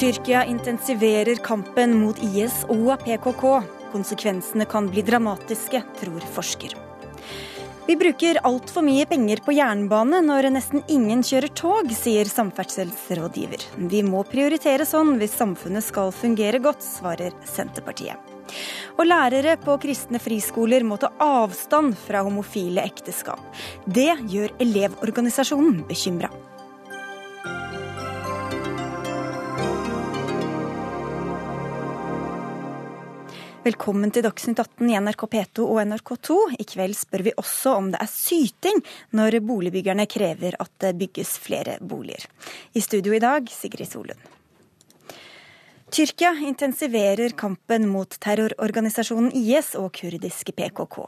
Tyrkia intensiverer kampen mot IS og PKK. Konsekvensene kan bli dramatiske, tror forsker. Vi bruker altfor mye penger på jernbane når nesten ingen kjører tog, sier samferdselsrådgiver. Vi må prioritere sånn hvis samfunnet skal fungere godt, svarer Senterpartiet. Og lærere på kristne friskoler må ta avstand fra homofile ekteskap. Det gjør Elevorganisasjonen bekymra. Velkommen til Dagsnytt 18 i NRK P2 og NRK2. I kveld spør vi også om det er syting når boligbyggerne krever at det bygges flere boliger. I studio i dag, Sigrid Solund. Tyrkia intensiverer kampen mot terrororganisasjonen IS og kurdiske PKK.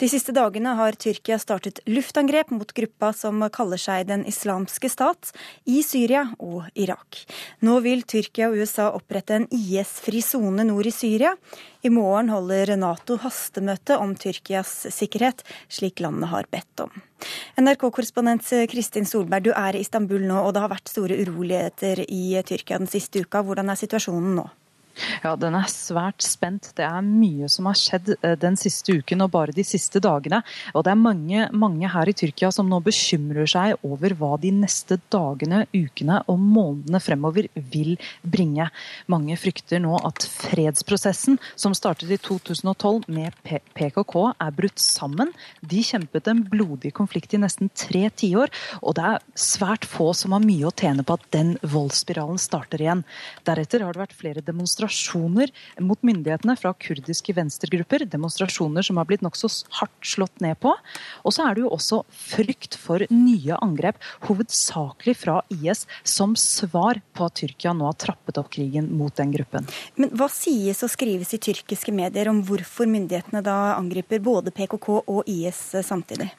De siste dagene har Tyrkia startet luftangrep mot gruppa som kaller seg Den islamske stat, i Syria og Irak. Nå vil Tyrkia og USA opprette en IS-fri sone nord i Syria. I morgen holder Nato hastemøte om Tyrkias sikkerhet, slik landet har bedt om. NRK-korrespondent Kristin Solberg, du er i Istanbul nå, og det har vært store uroligheter i Tyrkia den siste uka. Hvordan er situasjonen nå? Ja, den er svært spent. Det er mye som har skjedd eh, den siste uken og bare de siste dagene. Og det er mange, mange her i Tyrkia som nå bekymrer seg over hva de neste dagene, ukene og månedene fremover vil bringe. Mange frykter nå at fredsprosessen som startet i 2012 med PKK er brutt sammen. De kjempet en blodig konflikt i nesten tre tiår, og det er svært få som har mye å tjene på at den voldsspiralen starter igjen. Deretter har det vært flere demonstrasjoner demonstrasjoner mot myndighetene fra kurdiske venstregrupper. Demonstrasjoner som har blitt nokså hardt slått ned på. Og så er det jo også frykt for nye angrep, hovedsakelig fra IS, som svar på at Tyrkia nå har trappet opp krigen mot den gruppen. Men hva sies og skrives i tyrkiske medier om hvorfor myndighetene da angriper både PKK og IS samtidig?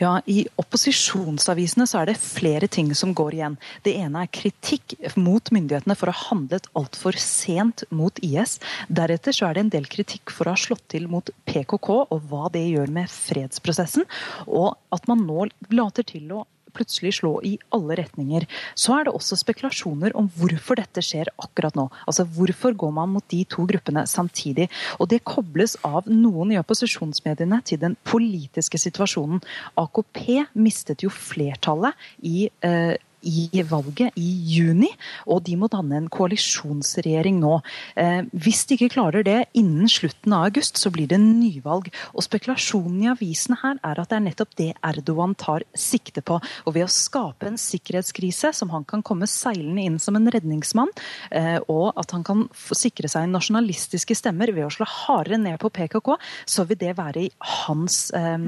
Ja, I opposisjonsavisene så er det flere ting som går igjen. Det ene er kritikk mot myndighetene for å ha handlet altfor sent mot IS. Deretter så er det en del kritikk for å ha slått til mot PKK og hva det gjør med fredsprosessen. Og at man nå later til å plutselig slå i alle retninger. Så er det også spekulasjoner om hvorfor dette skjer akkurat nå. Altså Hvorfor går man mot de to gruppene samtidig? Og Det kobles av noen i opposisjonsmediene til den politiske situasjonen. AKP mistet jo flertallet i eh, i valget i juni, og de må danne en koalisjonsregjering nå. Eh, hvis de ikke klarer det innen slutten av august, så blir det nyvalg. Og Spekulasjonen i avisene her er at det er nettopp det Erdogan tar sikte på. Og Ved å skape en sikkerhetskrise som han kan komme seilende inn som en redningsmann, eh, og at han kan sikre seg nasjonalistiske stemmer ved å slå hardere ned på PKK, så vil det være i hans, eh,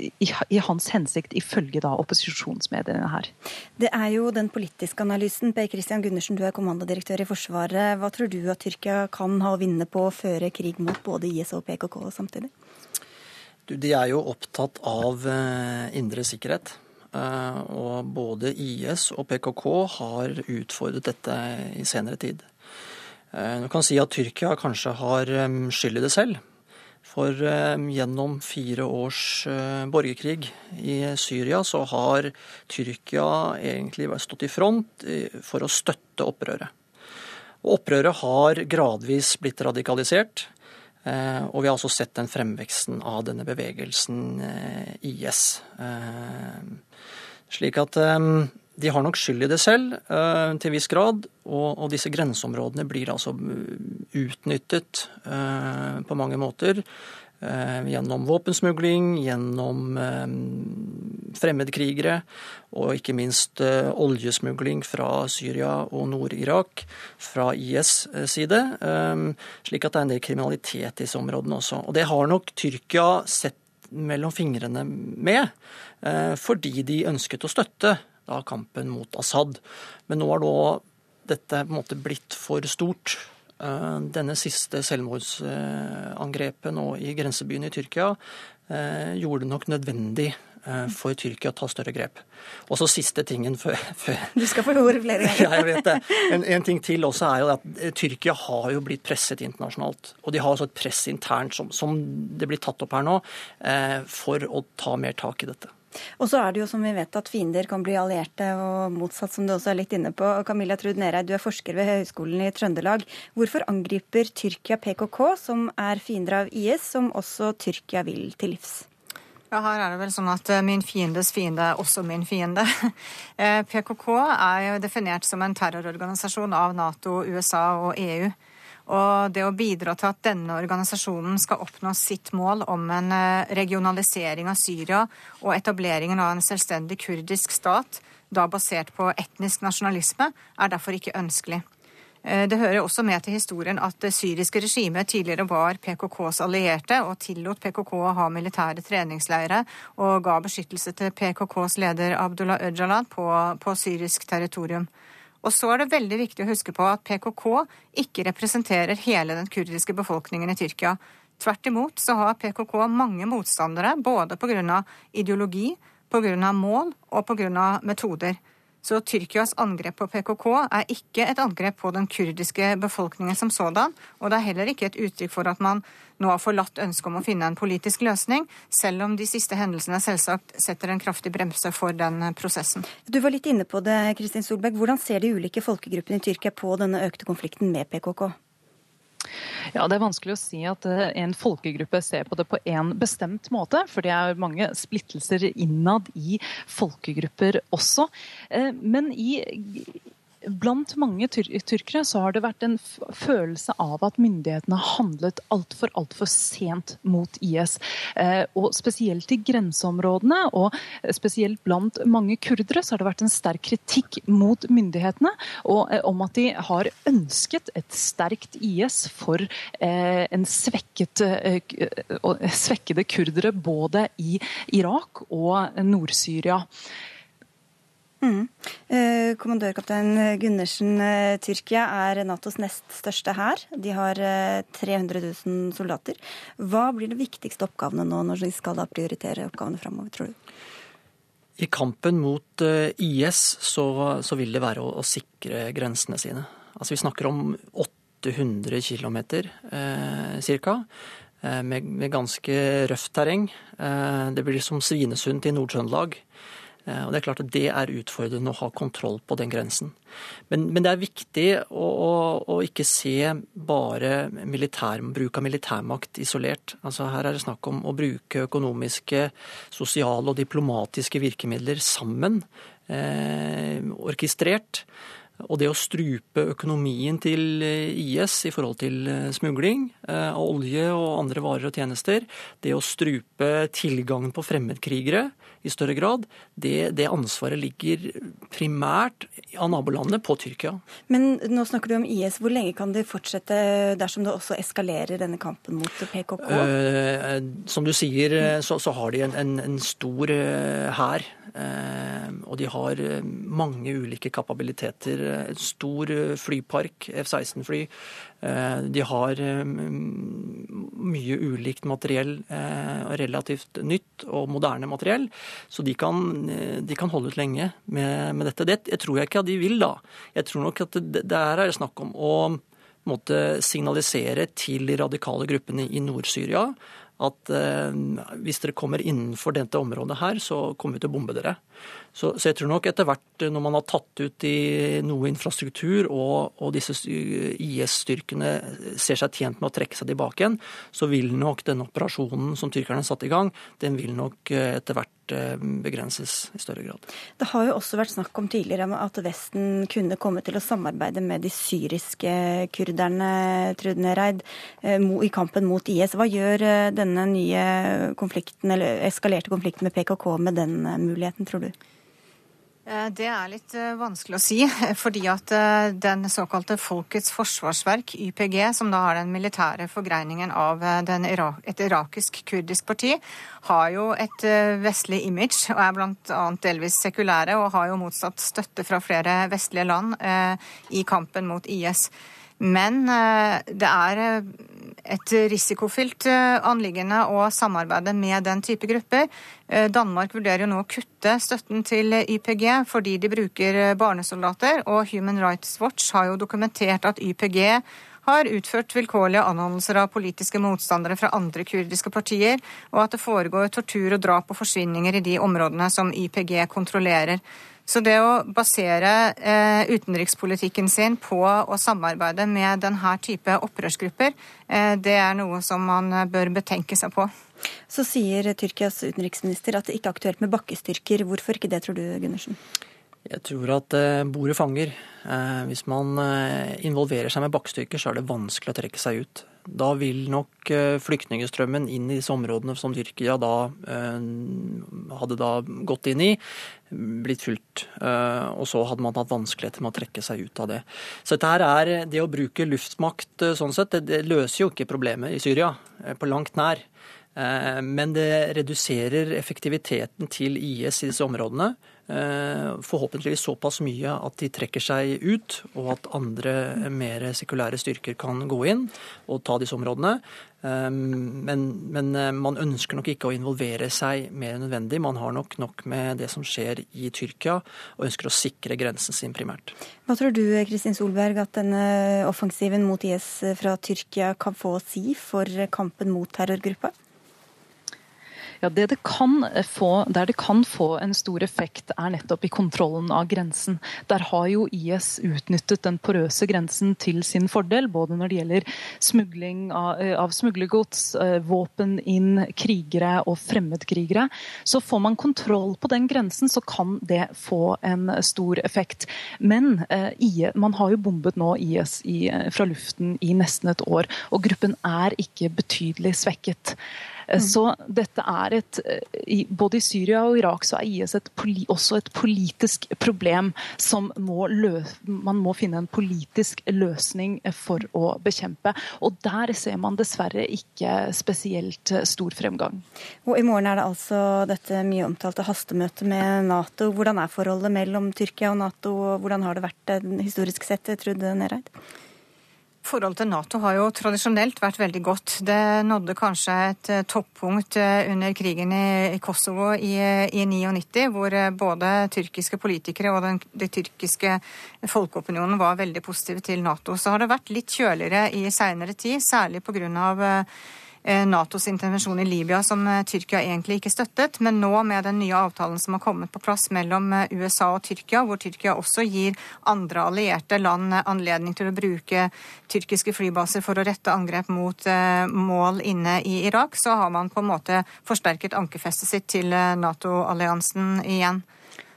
i, i hans hensikt, ifølge da opposisjonsmediene her. Det er jo den politiske analysen. Per Christian Gundersen, du er kommandodirektør i Forsvaret. Hva tror du at Tyrkia kan ha å vinne på å føre krig mot både IS og PKK samtidig? Du, de er jo opptatt av uh, indre sikkerhet. Uh, og både IS og PKK har utfordret dette i senere tid. Uh, du kan si at Tyrkia kanskje har skyld i det selv. For eh, gjennom fire års eh, borgerkrig i Syria så har Tyrkia egentlig stått i front for å støtte opprøret. Og opprøret har gradvis blitt radikalisert. Eh, og vi har også sett den fremveksten av denne bevegelsen IS. Slik at de har nok skyld i det selv, uh, til en viss grad. Og, disse grenseområdene blir altså utnyttet uh, på mange måter. Uh, gjennom våpensmugling, gjennom fremmedkrigere og ikke minst oljesmugling fra Syria og Nord-Irak fra IS' side. Slik at det er en del kriminalitet i disse områdene også. Og det har nok Tyrkia sett mellom fingrene med, fordi de ønsket å støtte da kampen mot Assad. Men nå har da dette på en måte blitt for stort. Eh, denne siste selvmordsangrepet nå i grensebyen i Tyrkia eh, gjorde det nok nødvendig eh, for Tyrkia å ta større grep. Og så siste tingen før, før Du skal få ordet flere ganger. ja, jeg vet det. En, en, ting til også er jo at Tyrkia har jo blitt presset internasjonalt. Og de har også et press internt, som, som det blir tatt opp her nå, for å ta mer tak i dette. Og så er det jo som vi vet at fiender kan bli allierte, og motsatt, som du også er litt inne på. Camilla Trud Nereid, du er forsker ved Høgskolen i Trøndelag. Hvorfor angriper Tyrkia PKK, som er fiender av IS, som også Tyrkia vil til livs? Ja, her er det vel sånn at eh, min fiendes fiende er også min fiende. Eh, PKK er jo definert som en terrororganisasjon av Nato, USA og EU. Og det å bidra til at denne organisasjonen skal oppnå sitt mål om en eh, regionalisering av Syria og etableringen av en selvstendig kurdisk stat, da basert på etnisk nasjonalisme, er derfor ikke ønskelig. Eh, det hører også med til historien at det syriske regimet tidligere var PKKs allierte og tillot PKK å ha militære treningsleirer og ga beskyttelse til PKKs leder Abdullah Öcalan på, på syrisk territorium. Og så er det veldig viktig å huske på at PKK ikke representerer hele den kurdiske befolkningen i Tyrkia. Tvert imot så har PKK mange motstandere, både pga. ideologi, pga. mål og pga. metoder. Så Tyrkias angrep på PKK er ikke et angrep på den kurdiske befolkningen som sådan, og det er heller ikke et uttrykk for at man nå har forlatt ønsket om å finne en politisk løsning, selv om de siste hendelsene selvsagt setter en kraftig bremse for den prosessen. Du var litt inne på det, Kristin Solberg. Hvordan ser de ulike folkegruppene i Tyrkia på denne økte konflikten med PKK? Ja, Det er vanskelig å si at eh, en folkegruppe ser på det på en bestemt måte. For det er mange splittelser innad i folkegrupper også. Eh, men i blant mange tyr tyrkere så har det vært en følelse av at myndighetene har handlet altfor altfor sent mot IS. Eh, og Spesielt i grenseområdene, og spesielt blant mange kurdere, så har det vært en sterk kritikk mot myndighetene og, eh, om at de har ønsket et sterkt IS for eh, en svekket, eh, svekkede kurdere både i Irak og Nord-Syria. Mm. Eh, kommandørkaptein Gundersen, eh, Tyrkia er Natos nest største hær. De har 300 eh, 000 soldater. Hva blir de viktigste oppgavene nå når de skal da prioritere oppgavene framover, tror du? I kampen mot IS så, så vil det være å, å, sikre grensene sine. Altså Vi snakker om 800 km eh, ca. Med, med, ganske røft terreng. Det blir som Svinesund til Nord-Trøndelag. Eh, og Det er klart at det er utfordrende å ha kontroll på den grensen. Men, men det er viktig å, å, å ikke se bare militær, bruk av militærmakt isolert. Altså Her er det snakk om å bruke økonomiske, sosiale og diplomatiske virkemidler sammen, eh, orkestrert. Og det å strupe økonomien til IS i forhold til eh, smugling av olje og andre varer og tjenester, det å strupe tilgangen på fremmedkrigere, i større grad, det, det ansvaret ligger primært av nabolandene på Tyrkia. Men nå snakker du om IS. Hvor lenge kan det fortsette dersom det også eskalerer denne kampen mot PKK? Uh, som du sier, så, så har de en, en, en stor hær. Uh, og de har mange ulike kapabiliteter. En stor flypark, F-16-fly. De har mye ulikt materiell, relativt nytt og moderne materiell. Så de kan, eh, de kan holde ut lenge med, med, dette. Det jeg tror jeg ikke at de vil, da. Jeg tror nok at det, det er snakk om å måtte signalisere til de radikale gruppene i Nord-Syria at eh, hvis dere kommer innenfor dette området her, så kommer vi til å bombe dere. Så, så, jeg tror nok etter hvert, når man har tatt ut i noe infrastruktur, og, og disse IS-styrkene ser seg tjent med å trekke seg tilbake igjen, så vil nok denne operasjonen som tyrkerne satte i gang, den vil nok eh, etter hvert eh, begrenses i større grad. Det har jo også vært snakk om tidligere at Vesten kunne komme til å samarbeide med de syriske kurderne, Nereid, eh, i kampen mot IS. Hva gjør denne nye konflikten, eller eskalerte konflikten med PKK med den muligheten, tror du? Eh, det er litt eh, vanskelig å si, fordi at eh, den såkalte Folkets forsvarsverk, YPG, som da har den militære forgreiningen av et irakisk-kurdisk parti, har jo et vestlig image og er bl.a. delvis sekulære, og har jo motsatt støtte fra flere vestlige land i kampen mot IS. Men det er et risikofylt eh, anliggende å samarbeide med den type grupper. Eh, Danmark vurderer jo nå å kutte støtten til YPG fordi de bruker eh, barnesoldater, og Human Rights Watch har jo dokumentert at YPG har utført vilkårlige anholdelser av politiske motstandere fra andre kurdiske partier, og at det foregår tortur og drap og forsvinninger i de områdene som YPG kontrollerer. Så det å basere eh, utenrikspolitikken sin på å samarbeide med denne type opprørsgrupper, eh, det er noe som man bør betenke seg på. Så sier Tyrkias utenriksminister at det ikke er aktuelt med bakkestyrker. Hvorfor ikke det, tror du, Gundersen? Jeg tror at eh, bordet fanger. Eh, hvis man eh, involverer seg med bakkestyrker, så er det vanskelig å trekke seg ut. Da vil nok flyktningstrømmen inn i disse områdene som Tyrkia da hadde da gått inn i, blitt fulgt. Og så hadde man hatt vanskeligheter med å trekke seg ut av det. Så dette her er det å bruke luftmakt sånn sett, det, det løser jo ikke problemet i Syria på langt nær. Eh, men det reduserer effektiviteten til IS i disse områdene. Eh, forhåpentligvis såpass mye at de trekker seg ut, og at andre mer sekulære styrker kan gå inn og ta disse områdene. Eh, men, men man ønsker nok ikke å involvere seg mer enn nødvendig. Man har nok nok med det som skjer i Tyrkia, og ønsker å sikre grensen sin primært. Hva tror du Kristin Solberg, at denne offensiven mot IS fra Tyrkia kan få å si for kampen mot terrorgruppa? Ja, det det kan få, Der det kan få en stor effekt, er nettopp i kontrollen av grensen. Der har jo IS utnyttet den porøse grensen til sin fordel, både når det gjelder smugling av, eh, av smuglergods, eh, våpen inn, krigere og fremmedkrigere. Så får man kontroll på den grensen, så kan det få en stor effekt. Men eh, man har jo bombet nå IS i, fra luften i nesten et år, og gruppen er ikke betydelig svekket. Mm. Så dette er et eh, Både i Syria og Irak så er IS et, også et politisk problem som må løse, man må finne en politisk løsning for å bekjempe. Og der ser man dessverre ikke spesielt stor fremgang. Og I morgen er det altså dette mye omtalte hastemøtet med Nato. Hvordan er forholdet mellom Tyrkia og Nato, og hvordan har det vært eh, historisk sett, Trude Nereid? Forholdet til Nato har jo tradisjonelt vært veldig godt. Det nådde kanskje et eh, toppunkt eh, under krigen i Kosovo i, i 99, hvor eh, både tyrkiske politikere og den, den tyrkiske folkeopinionen var veldig positive til Nato. Så har det vært litt kjøligere i seinere tid, særlig pga. Eh, Natos intervensjon i Libya, som eh, Tyrkia egentlig ikke støttet. Men nå med den nye avtalen som har kommet på plass mellom eh, USA og Tyrkia, hvor Tyrkia også gir andre allierte land anledning til å bruke tyrkiske flybaser for å rette angrep mot mål inne i Irak, så har man på en måte forsterket ankerfestet sitt til Nato-alliansen igjen.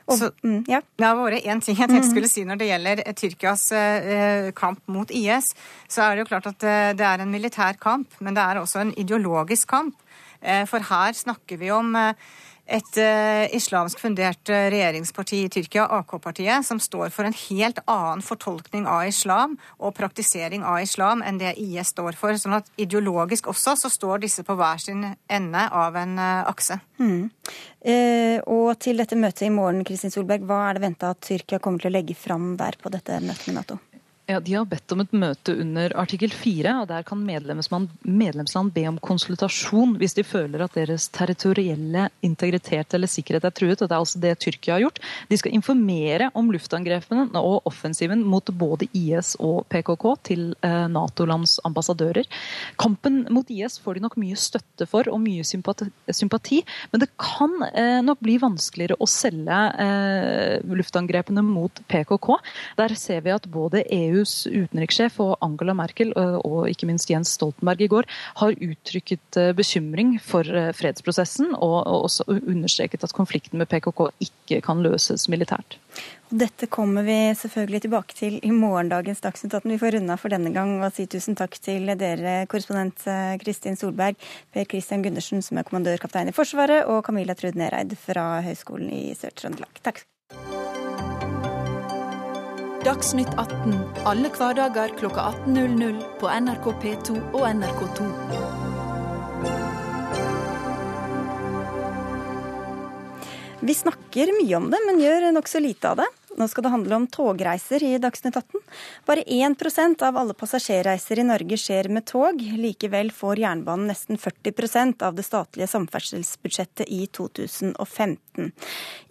Og, så, mm, ja. Det har vært én ting jeg tenkte skulle si når det gjelder Tyrkias eh, kamp mot IS. Så er det jo klart at eh, det er en militær kamp, men det er også en ideologisk kamp. Eh, for her snakker vi om eh, et uh, islamsk fundert uh, regjeringsparti i Tyrkia, AK-partiet, som står for en helt annen fortolkning av islam og praktisering av islam enn det IS står for. Sånn at ideologisk også så står disse på hver sin ende av en uh, akse. Mm. Eh, og til dette møtet i morgen, Kristin Solberg, hva er det venta at Tyrkia kommer til å legge fram der på dette møtet med Nato? Ja, De har bedt om et møte under artikkel 4, og der kan medlemsland, be om konsultasjon hvis de føler at deres territorielle integritet eller sikkerhet er truet. og Det er altså det Tyrkia har gjort. De skal informere om luftangrepene og offensiven mot både IS og PKK til eh, Nato-lands ambassadører. Kampen mot IS får de nok mye støtte for og mye sympati, sympati men det kan eh, nok bli vanskeligere å selge eh, luftangrepene mot PKK. Der ser vi at både EU EUs utenrikssjef og Angela Merkel og ikke minst Jens Stoltenberg i går har uttrykket bekymring for fredsprosessen og også understreket at konflikten med PKK ikke kan løses militært. Dette kommer vi selvfølgelig tilbake til i morgendagens Dagsnytt 18. Vi får runde for denne gang og si tusen takk til dere, korrespondent Kristin Solberg, Per Christian Gundersen, som er kommandørkaptein i Forsvaret, og Camilla Trud Nereid fra Høgskolen i Sør-Trøndelag. Takk. Dagsnytt 18 alle hverdager kl 18.00 på NRK P2 og NRK2. Vi snakker mye om det, men gjør nokså lite av det. Nå skal det handle om togreiser i Dagsnytt 18. Bare 1% av alle passasjerreiser i Norge skjer med tog. Likevel får jernbanen nesten 40% av det statlige samferdselsbudsjettet i 2015.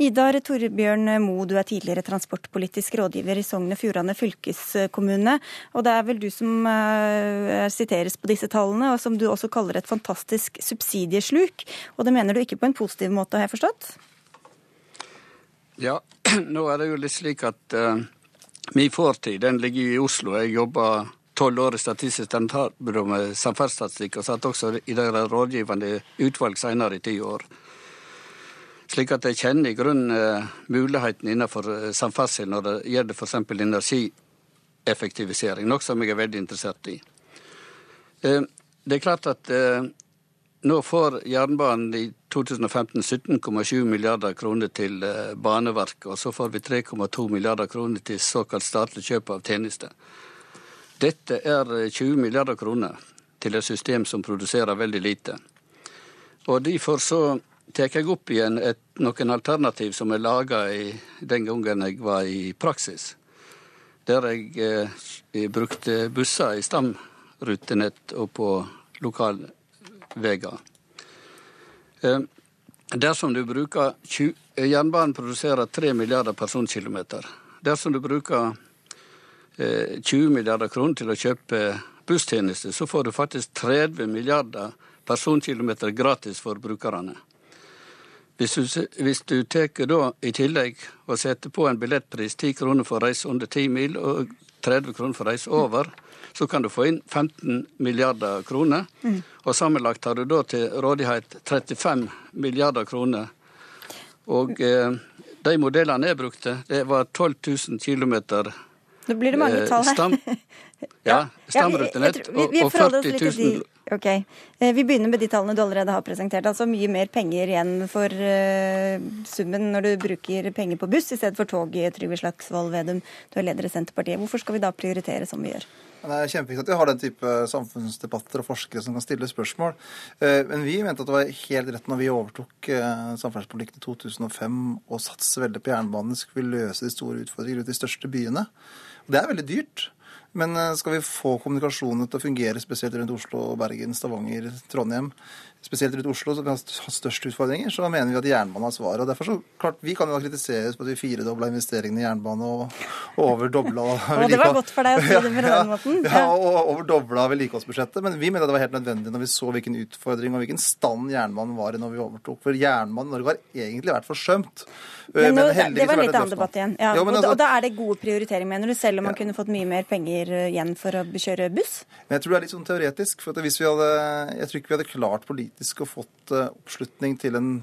Idar Torbjørn Moe, du er tidligere transportpolitisk rådgiver i Sogn og Fjordane fylkeskommune. Og det er vel du som uh, siteres på disse tallene, og som du også kaller et fantastisk subsidiesluk. Og det mener du ikke på en positiv måte, har jeg forstått? Ja, nå er det jo litt slik at uh, min fortid den ligger i Oslo. Jeg jobba tolv år i Statistisk sentralbyrå med samferdselsstatistikk, og satt også i deres rådgivende utvalg senere i ti år. Slik at jeg kjenner i grunnen uh, muligheten innenfor uh, samferdsel når det gjelder f.eks. energieffektivisering, noe som jeg er veldig interessert i. Det er klart at nå får jernbanen i 2015 17,7 milliarder kroner til eh, Baneverket, og så får vi 3,2 milliarder kroner til såkalt statlig kjøp av tjenester. Dette er 20 eh, milliarder kroner til et system som produserer veldig lite. Og Derfor så tar jeg opp igjen et, noen alternativ som er laga den gangen jeg var i praksis. Der jeg jeg brukte busser i stamrutenett og på lokal veier. Eh, dersom du bruker 20, eh, Jernbanen produserer 3 milliarder personkilometer. Dersom du bruker 20 eh, milliarder kroner til å kjøpe busstjenester, så får du faktisk 30 milliarder personkilometer gratis for brukerne. Hvis du, du tar da i tillegg og setter på en billettpris 10 kroner for å reise under 10 mil og 30 kroner for å reise over, så kan du få inn 15 milliarder kroner. Mm. Og sammenlagt har du da til rådighet 35 milliarder kroner. Og eh, de modellene jeg brukte, det var 12 000 km. Nå blir det mange eh, tall her. Stam, ja, stamrutenett og, og 40 000 Ok. Eh, vi begynner med de tallene du allerede har presentert. Altså mye mer penger igjen for uh, summen når du bruker penger på buss i stedet for tog, Trygve Slagsvold Vedum. Du er leder i Senterpartiet. Hvorfor skal vi da prioritere som vi gjør? Det er kjempeviktig at vi har den type samfunnsdebatter og forskere som kan stille spørsmål. Eh, men vi mente at det var helt rett når vi overtok samferdselspolitikken i 2005 og satse veldig på jernbanen, skulle løse de store utfordringene rundt de største byene. Og det er veldig dyrt. Men eh, skal vi få kommunikasjonen til å fungere, spesielt rundt Oslo, Bergen, Stavanger, Trondheim, spesielt rundt Oslo, som har størst utfordringer, så mener vi at jernbanen har svaret. Og derfor så, klart, Vi kan jo da kritiseres på at vi firedobla investeringene i jernbane og, og overdobla Og det var godt for deg å si det på den måten. Ja, ja og overdobla vedlikeholdsbudsjettet. Men vi mener det var helt nødvendig når vi så hvilken utfordring og hvilken stand jernbanen var i når vi overtok. For jernbanen i Norge har egentlig vært forsømt. Men, nå, men det var en litt annen debatt igjen. Ja, jo, altså, og, da, er det gode prioriteringer, mener du, selv om man ja. kunne fått mye mer penger igjen for å kjøre buss? Men jeg tror det er litt sånn teoretisk. for hvis vi hadde, Jeg tror ikke vi hadde klart politisk politisk og fått eh, oppslutning til en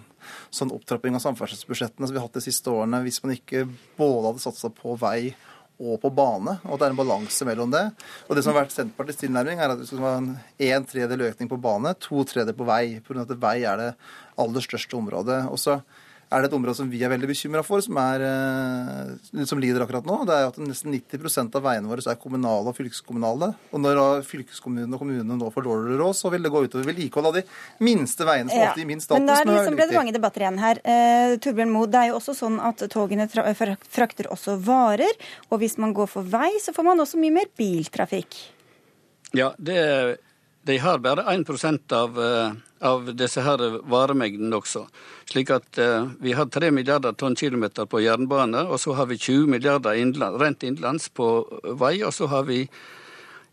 sånn opptrapping av samferdselsbudsjettene som vi har hatt de siste årene, hvis man ikke både hadde satsa på vei og på bane, og at det er en balanse mellom det. Og det som har vært Senterpartiets tilnærming, er at det skal være en, en tredjedel økning på bane, to tredjedeler på vei. Pga. at vei er det aller største området. Og så er det et område som vi er veldig bekymra for, som, er, eh, som, lider akkurat nå. Det er at nesten 90% av veiene våre er kommunale og fylkeskommunale. Og når fylkeskommunene og kommunene nå får dårligere råd, så vil det gå utover vedlikehold av de minste veiene som ja, i gir minst status. Men da liksom ble det mange debatter igjen her. Eh, Torbjørn Moe, det er jo også sånn at togene frakter også varer. Og hvis man går for vei, så får man også mye mer biltrafikk. Ja, det, de har bare 1% av uh av disse her varemengdene også. Slik at eh, vi har 3 milliarder tonnkilometer på jernbane, og så har vi 20 milliarder innland, rent innenlands på vei, og så har vi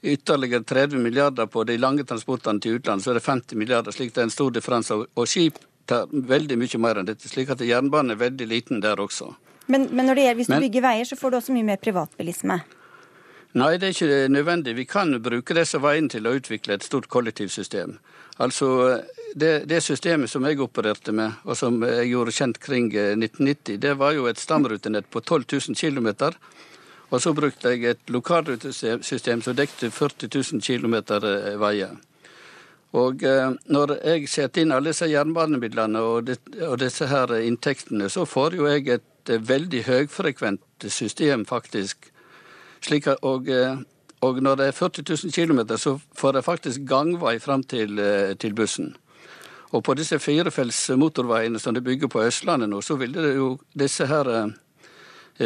ytterligere 30 milliarder på de lange transportene til utlandet, så er det 50 milliarder. slik det er en stor differanse. Og skip tar veldig mye mer enn dette, slik at jernbanen er veldig liten der også. Men, men det gjelder, hvis du bygger veier, så får du også mye mer privatbilisme? Nei, det er ikke nødvendig. Vi kan bruke disse veiene til å utvikle et stort kollektivsystem. Altså, det, det, systemet som jeg opererte med, og som jeg gjorde kjent kring 1990, eh, det var jo et stamrutenett på 12 000 km. Og så brukte jeg et lokalrutesystem som dekte 40 000 km veier. Og eh, når jeg setter inn alle disse jernbanemidlene og, disse her inntektene, så får jo jeg et eh, veldig høyfrekvent system, faktisk. Slik, og og når det er 40 000 km, så får jeg faktisk gangvei fram til, eh, til bussen. Og på disse firefelts motorveiene som de bygger på Østlandet nå, så vil det jo disse her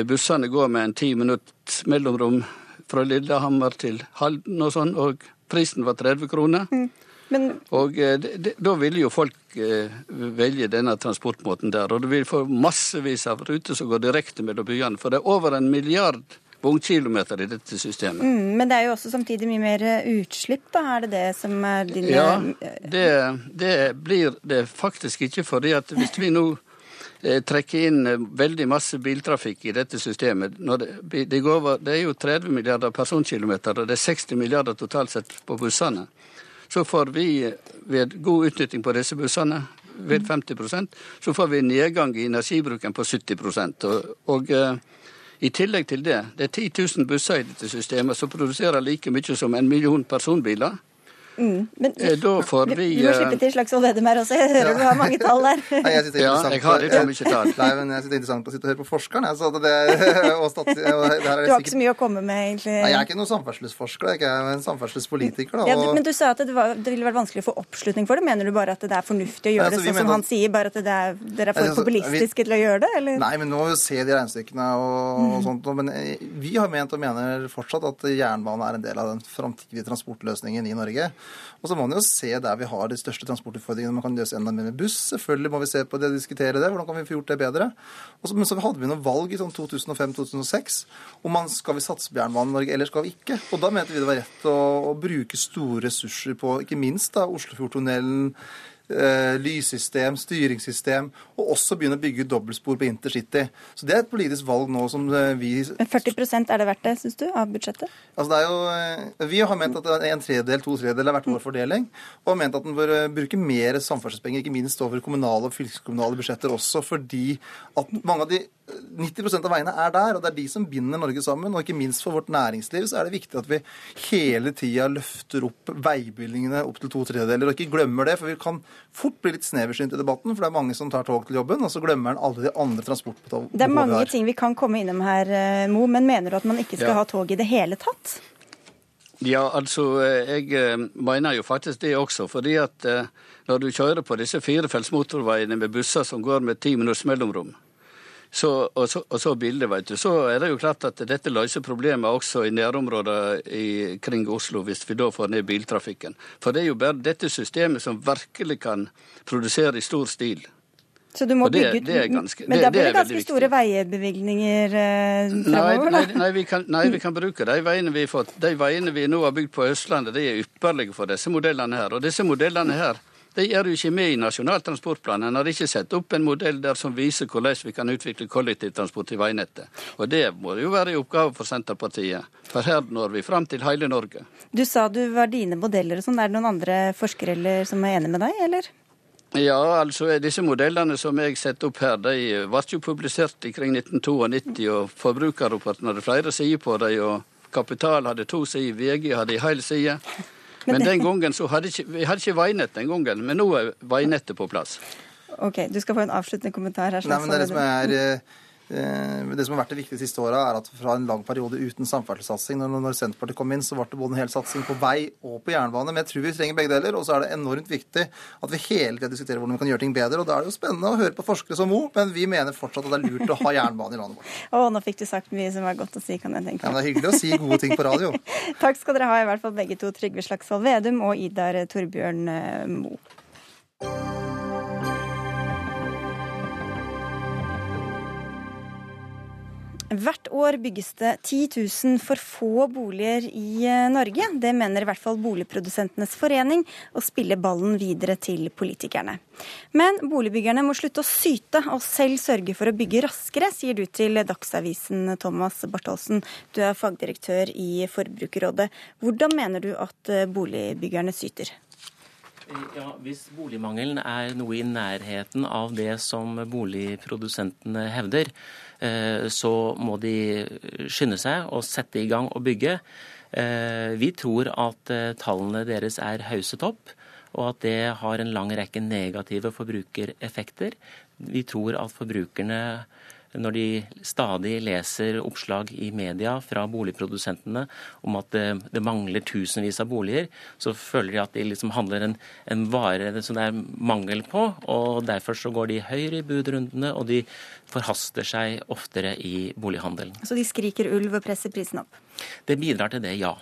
bussene gå med en ti minutts mellomrom fra Lillehammer til Halden og sånn, og prisen var 30 kroner. Mm. Men... Og eh, da ville jo folk eh, velge denne transportmåten der. Og du vil få massevis av ruter som går direkte mellom byene. For det er over en milliard vognkilometer i dette systemet. Mm, men det er jo også samtidig mye mer eh, utslipp, da? Er det det som er din Ja, det, det blir det faktisk ikke. fordi at hvis vi nå trekker inn veldig masse biltrafikk i dette systemet. Det, det, over, det, er jo 30 milliarder personkilometer, og det er 60 milliarder totalt sett på bussene så får vi ved god utnytting på disse bussene, ved 50% så får vi nedgang i energibruken på 70 og, og i tillegg til det, det er 10 000 busser i dette systemet som produserer like mye som en million personbiler. Mm, men, eh, da får vi Du må eh, slippe til Slagsvold Vedum her også. Jeg hører ja. du har mange tall der. Nei, jeg, ja, jeg har litt for mye tall. Nei, men jeg synes det er interessant å sitte og høre på forskeren. Altså, det, og stat, og det du har ikke så mye å komme med, egentlig? Nei, jeg er ikke noen samferdselsforsker. Jeg er en samferdselspolitiker. Da, og... ja, men du sa at det, var, det, ville vært vanskelig å få oppslutning for det. Mener du bare at det er fornuftig å gjøre altså, det sånn som han sier, bare at er, dere er for altså, populistiske vi... til å gjøre det? Eller? Nei, men nå se de regnestykkene og, og mm. sånt. Men eh, vi har ment og mener fortsatt at jernbane er en del av den framtidige transportløsningen i Norge. Og så må man jo se der vi har de største transportutfordringene. Man kan løse enda mer med buss. Selvfølgelig må vi se på det og diskutere det. Hvordan kan vi få gjort det bedre? Så, men så hadde vi noen valg i sånn 2005-2006 om man skal vi satse på jernbanen i Norge eller skal vi ikke. Og da mente vi det var rett å, å bruke store ressurser på ikke minst da Oslofjordtunnelen lyssystem, styringssystem, og også begynne å bygge dobbeltspor på intercity. Så Det er et politisk valg nå som eh, vi Men 40% er det verdt det, syns du, av budsjettet? Altså det er jo, eh, Vi har ment at en tredjedel, to tredjedeler har vært vår fordeling, og har ment at den bør eh, bruke mer samferdselspenger, ikke minst over kommunale og fylkeskommunale budsjetter også, fordi at mange av de 90% av veiene er der, og det er de som binder Norge sammen. Og ikke minst for vårt næringsliv så er det viktig at vi hele tida løfter opp veibevilgningene opp til to tredjedeler, og ikke glemmer det. For vi kan fort bli litt sneversynt i debatten, for det er mange som tar tog til jobben, og så glemmer en alle de andre transportbehovene Det er mange ting vi kan komme innom her, eh, Mo, men mener du at man ikke skal ja. ha tog i det hele tatt? Ja, altså, eh, jeg eh, mener jo faktisk det også. fordi at når du kjører på disse firefelts motorveiene med busser som går med ti minutts mellomrom, så, og, så, og, så, bildet, vet du. Så er det jo klart at dette løser problemet også i nærområdene kring Oslo, hvis vi da får ned biltrafikken. For det er jo bare dette systemet som virkelig kan produsere i stor stil. Så du må det, bygge ut det ganske, Men da blir det, det ganske store veiebevilgninger eh, da. nei, nei, nei, vi kan, nei, vi kan bruke de veiene vi fått. De veiene vi nå har bygd på Østlandet, de er ypperlige for disse modellene her. Og disse modellene her de gjør jo ikke med i Nasjonal transportplan. En har ikke satt opp en modell der som viser hvordan vi kan utvikle kollektivtransport i veinettet. Og det må jo være en oppgave for Senterpartiet, for her når vi fram til hele Norge. Du sa du var dine modeller og sånn. Er det noen andre forskere som er enig med deg, eller? Ja, altså disse modellene som jeg setter opp her, de ble jo publisert i kring 1992, og Forbrukerrapporten hadde flere sider på dem, og Kapital hadde to sider, VG hadde en hel side. Men, den gangen så hadde ikke, vi hadde ikke veinett den gangen, men nå er veinettet på plass. Ok, Du skal få en avsluttende kommentar her. Nei, men det, er det som er... Eh, det som har vært det viktige de siste åra, er at fra en lang periode uten samferdselssatsing Når, når Senterpartiet kom inn, så ble det både en hel satsing på vei og på jernbane. Men jeg tror vi trenger begge deler. Og så er det enormt viktig at vi hele tiden diskuterer hvordan vi kan gjøre ting bedre. Og da er det jo spennende å høre på forskere som Mo, men vi mener fortsatt at det er lurt å ha jernbane i landet vårt. Å, nå fikk du sagt mye som var godt å si, kan jeg tenke Ja, men Det er hyggelig å si gode ting på radio. Takk skal dere ha, i hvert fall begge to. Trygve Slagsvold Vedum og Idar Torbjørn eh, Mo. Hvert år bygges det 10 000 for få boliger i eh, Norge. Det mener i hvert fall Boligprodusentenes forening, og spiller ballen videre til politikerne. Men boligbyggerne må slutte å syte og selv sørge for å bygge raskere, sier du til Dagsavisen, Thomas Bartholsen. Du er fagdirektør i Forbrukerrådet. Hvordan mener du at eh, boligbyggerne syter? Ja, Hvis boligmangelen er noe i nærheten av det som boligprodusentene hevder, Eh, så må de skynde seg og sette i gang og bygge. Eh, vi tror at eh, tallene deres er hauset opp, og at det har en lang rekke negative forbrukereffekter. Vi tror at forbrukerne når de stadig leser oppslag i media fra boligprodusentene om at det, det mangler tusenvis av boliger, så føler de at de liksom handler en, en vare som det er mangel på. og Derfor så går de høyere i budrundene, og de forhaster seg oftere i bolighandelen. Så de skriker ulv og presser prisen opp? Det bidrar til det, ja.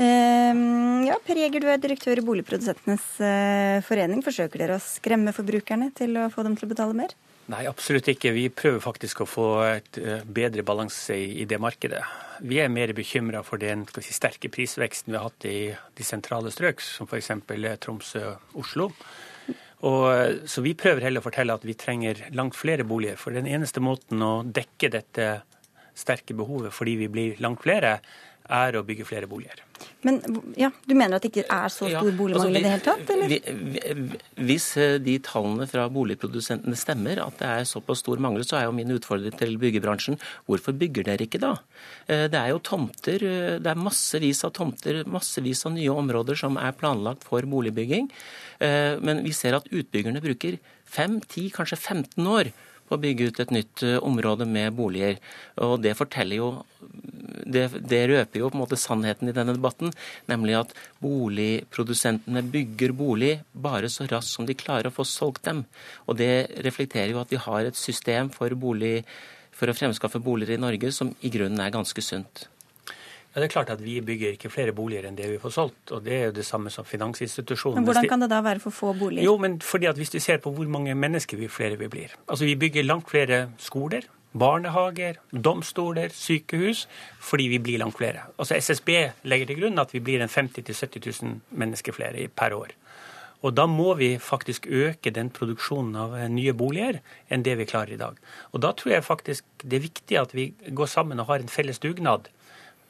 Ehm, ja, Per Jeger, du er direktør i Boligprodusentenes eh, forening. Forsøker dere å skremme forbrukerne til å få dem til å betale mer? Nei, absolutt ikke. Vi prøver faktisk å få et eh, bedre balanse i det markedet. Vi er mer bekymra for den si, sterke prisveksten vi har hatt i de sentrale strøk, som f.eks. Tromsø og Oslo. Og, så vi prøver heller å fortelle at vi trenger langt flere boliger. For den eneste måten å dekke dette sterke behovet fordi vi blir langt flere, er å bygge flere boliger. Men ja, Du mener at det ikke er så stor boligmangel altså, i det hele tatt? eller? Hvis eh, de tallene fra boligprodusentene stemmer, at det er såpass stor mangel, så er jo min utfordring til byggebransjen hvorfor bygger dere ikke da? Eh, det er jo tomter, eh, det er massevis av tomter, massevis av nye områder som er planlagt for boligbygging. Men vi ser at utbyggerne bruker 5, 10, kanskje 15 år å bygge ut et nytt område med boliger. Og det forteller jo det, det, røper jo på en måte sannheten i denne debatten, nemlig at boligprodusentene bygger bolig bare så raskt som de klarer å få solgt dem. Og det reflekterer jo at vi har et system for, bolig, for å fremskaffe boliger i Norge som i grunnen er ganske sunt. Ja, det er klart at Vi bygger ikke flere boliger enn det vi får solgt. og Det er jo det samme som finansinstitusjonene. Men Hvordan kan det da være for få boliger? Jo, men fordi at Hvis du ser på hvor mange mennesker vi flere vi blir. Altså Vi bygger langt flere skoler, barnehager, domstoler, sykehus, fordi vi blir langt flere. Altså SSB legger til grunn at vi blir en 50 000-70 000 mennesker flere per år. Og da må vi faktisk øke den produksjonen av eh, nye boliger enn det vi klarer i dag. Og da tror jeg faktisk det er viktig at vi går sammen og har en felles dugnad.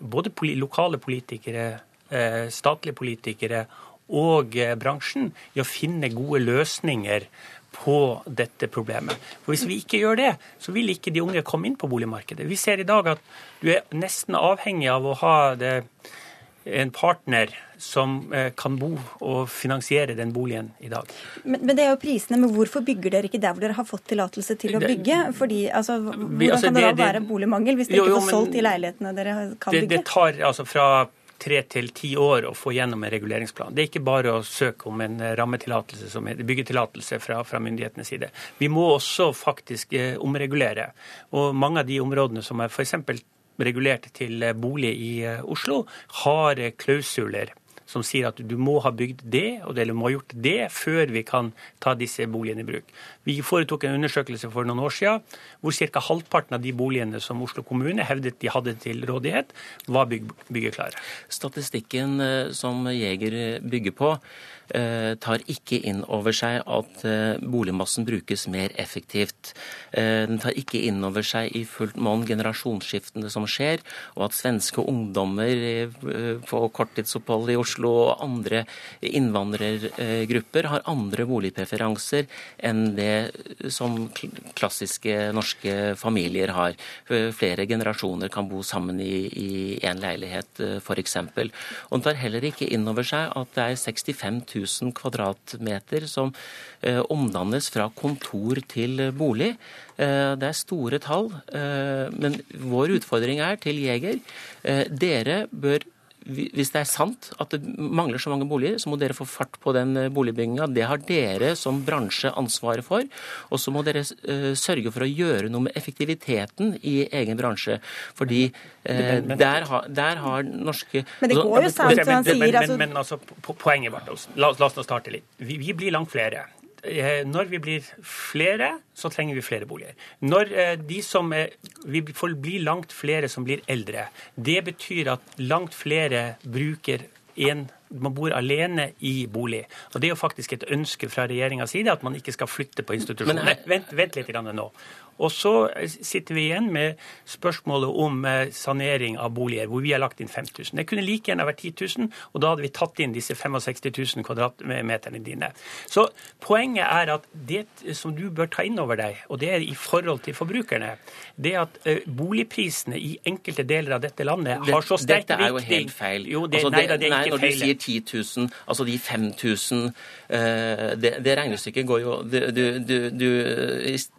Både lokale politikere, eh, statlige politikere og eh, bransjen i å finne gode løsninger på dette problemet. For Hvis vi ikke gjør det, så vil ikke de unge komme inn på boligmarkedet. Vi ser i dag at du er nesten avhengig av å ha det, en partner som eh, kan bo og finansiere den boligen i dag. Men, men, det er jo prisene. Men hvorfor bygger dere ikke der hvor dere har fått tillatelse til å bygge? Fordi, altså, hvordan altså, kan det, da være boligmangel hvis dere ikke får solgt de leilighetene dere kan bygge? Det tar altså fra tre til ti år å få gjennom en reguleringsplan. Det er ikke bare å søke om en eh, rammetillatelse, som er byggetillatelse fra, fra myndighetenes side. Vi må også faktisk eh, omregulere. Og mange av de områdene som er f.eks. regulert til eh, bolig i eh, Oslo, har klausuler som sier at du må ha bygd det, eller må ha gjort det, før vi kan ta disse boligene i bruk. Vi foretok en undersøkelse for noen år siden hvor ca. halvparten av de boligene som Oslo kommune hevdet de hadde til rådighet, var byggeklare. Statistikken eh, som Jeger bygger på, tar ikke inn over seg at eh, boligmassen brukes mer effektivt. Eh, den tar ikke inn over seg i fullt monn generasjonsskiftene som skjer, og at svenske ungdommer på korttidsopphold i Oslo og andre innvandrergrupper har andre boligpreferanser enn det som klassiske norske familier har. Flere generasjoner kan bo sammen i én leilighet, f.eks. Og den tar heller ikke inn over seg at det er 65 000 000 kvadratmeter som eh, omdannes fra kontor til bolig. Eh, det er store tall, eh, men vår utfordring er til Jeger. Dere bør hvis det er sant at det mangler så mange boliger, så må dere få fart på den eh, boligbygginga. Det har dere som bransje ansvaret for. Og så må dere uh, sørge for å gjøre noe med effektiviteten i egen bransje. Fordi uh, der, har, der, har, norske Men det går jo sant, som han sier. Men, men, men altså, poenget vårt, la, la oss nå starte litt. Vi, vi blir langt flere. Eh, når vi blir flere, så trenger vi flere boliger. Når eh, de som er, Vi får bli langt flere som blir eldre. Det betyr at langt flere bruker en man bor alene i bolig. Og Det er jo faktisk et ønske fra regjeringas side at man ikke skal flytte på institusjoner. Vent, vent litt nå. Og så sitter vi igjen med spørsmålet om eh, sanering av boliger, hvor vi har lagt inn 5000. Det kunne like gjerne vært 10 000, og da hadde vi tatt inn disse 65 000 kvadratmeterne dine. Så poenget er at det som du bør ta inn over deg, og det er i forhold til forbrukerne, det er at eh, boligprisene i enkelte deler av dette landet har så sterk virkning Dette er jo helt feil. Jo, det, altså, nei, det, er ikke nei, når feil. Du 10 000, altså de 5000 eh, det, det regnestykket går jo du, du, du,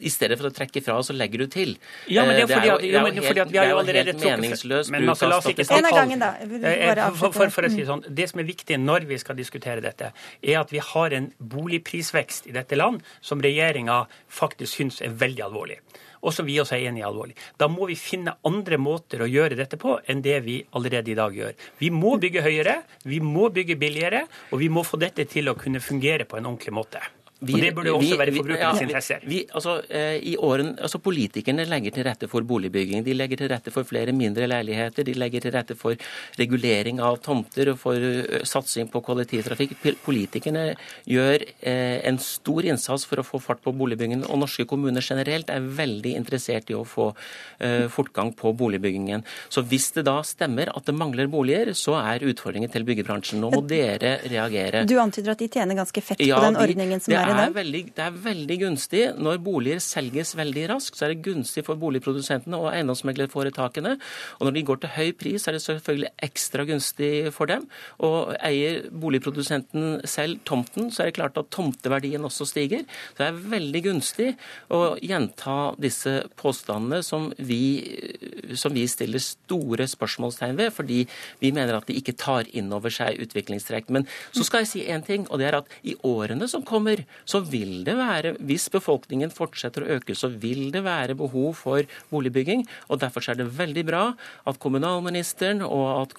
I stedet for å trekke fra, så legger du til. Ja, men det er fordi jo- at, jo, helt- det er jo helt meningsløst Men bruk altså, la av oss ikke statistikk. Eh, bare For, for, for å si sånn, Det som er viktig når vi skal diskutere dette, er at vi har en boligprisvekst i dette land som regjeringa faktisk syns er veldig alvorlig. Og som vi også er enig i alvorlig. Da må vi finne andre måter å gjøre dette på enn det vi allerede i dag gjør. Vi må bygge høyere, vi må bygge billigere, og vi må få dette til å kunne fungere på en ordentlig måte. Og det burde jo også vi- være vi- forbrukernes ja, interesser. Vi, altså, eh, i åren, altså Politikerne legger til rette for boligbygging. De legger til rette for flere mindre leiligheter. De legger til rette for regulering av tomter og for eh, satsing på kollektivtrafikk. Politikerne gjør eh, en stor innsats for å få fart på boligbyggingen. Og norske kommuner generelt er veldig interessert i å få eh, fortgang på boligbyggingen. Så hvis det da stemmer at det mangler boliger, så er utfordringen til byggebransjen. Nå må dere reagere. Du antyder at de tjener ganske fett Ja, på den ordningen som det er dag? Veldig, det er veldig gunstig. Når boliger selges veldig raskt, så er det gunstig for boligprodusentene og eiendomsmeglerforetakene. Og når de går til høy pris, er det selvfølgelig ekstra gunstig for dem. Og eier boligprodusenten selv tomten, så er det klart at tomteverdien også stiger. Så det er veldig gunstig å gjenta disse påstandene som vi, som vi stiller store spørsmålstegn ved, fordi vi mener at de ikke tar inn over seg utviklingstrekk. Men så skal jeg si én ting, og det er at i årene som kommer, så vil det være, hvis befolkningen fortsetter å øke, så vil det være behov for boligbygging. Og derfor er det veldig bra at kommunalministeren og at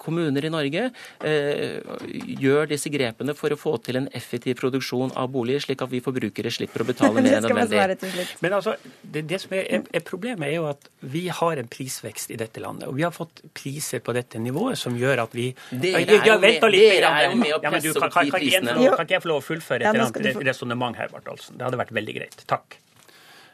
kommuner i Norge eh, gjør disse grepene for å få til en effektiv produksjon av boliger, slik at vi forbrukere slipper å betale mer enn nødvendig. Men altså, det, det som er, er, Problemet er jo at vi har en prisvekst i dette landet. Og vi har fått priser på dette nivået som gjør at vi Dere er jo med- er å presse opp kan, de prisene. kan ikke jeg få lov å fullføre et eller annet resonnement her, Bartholsen? Det hadde vært veldig greit. Takk.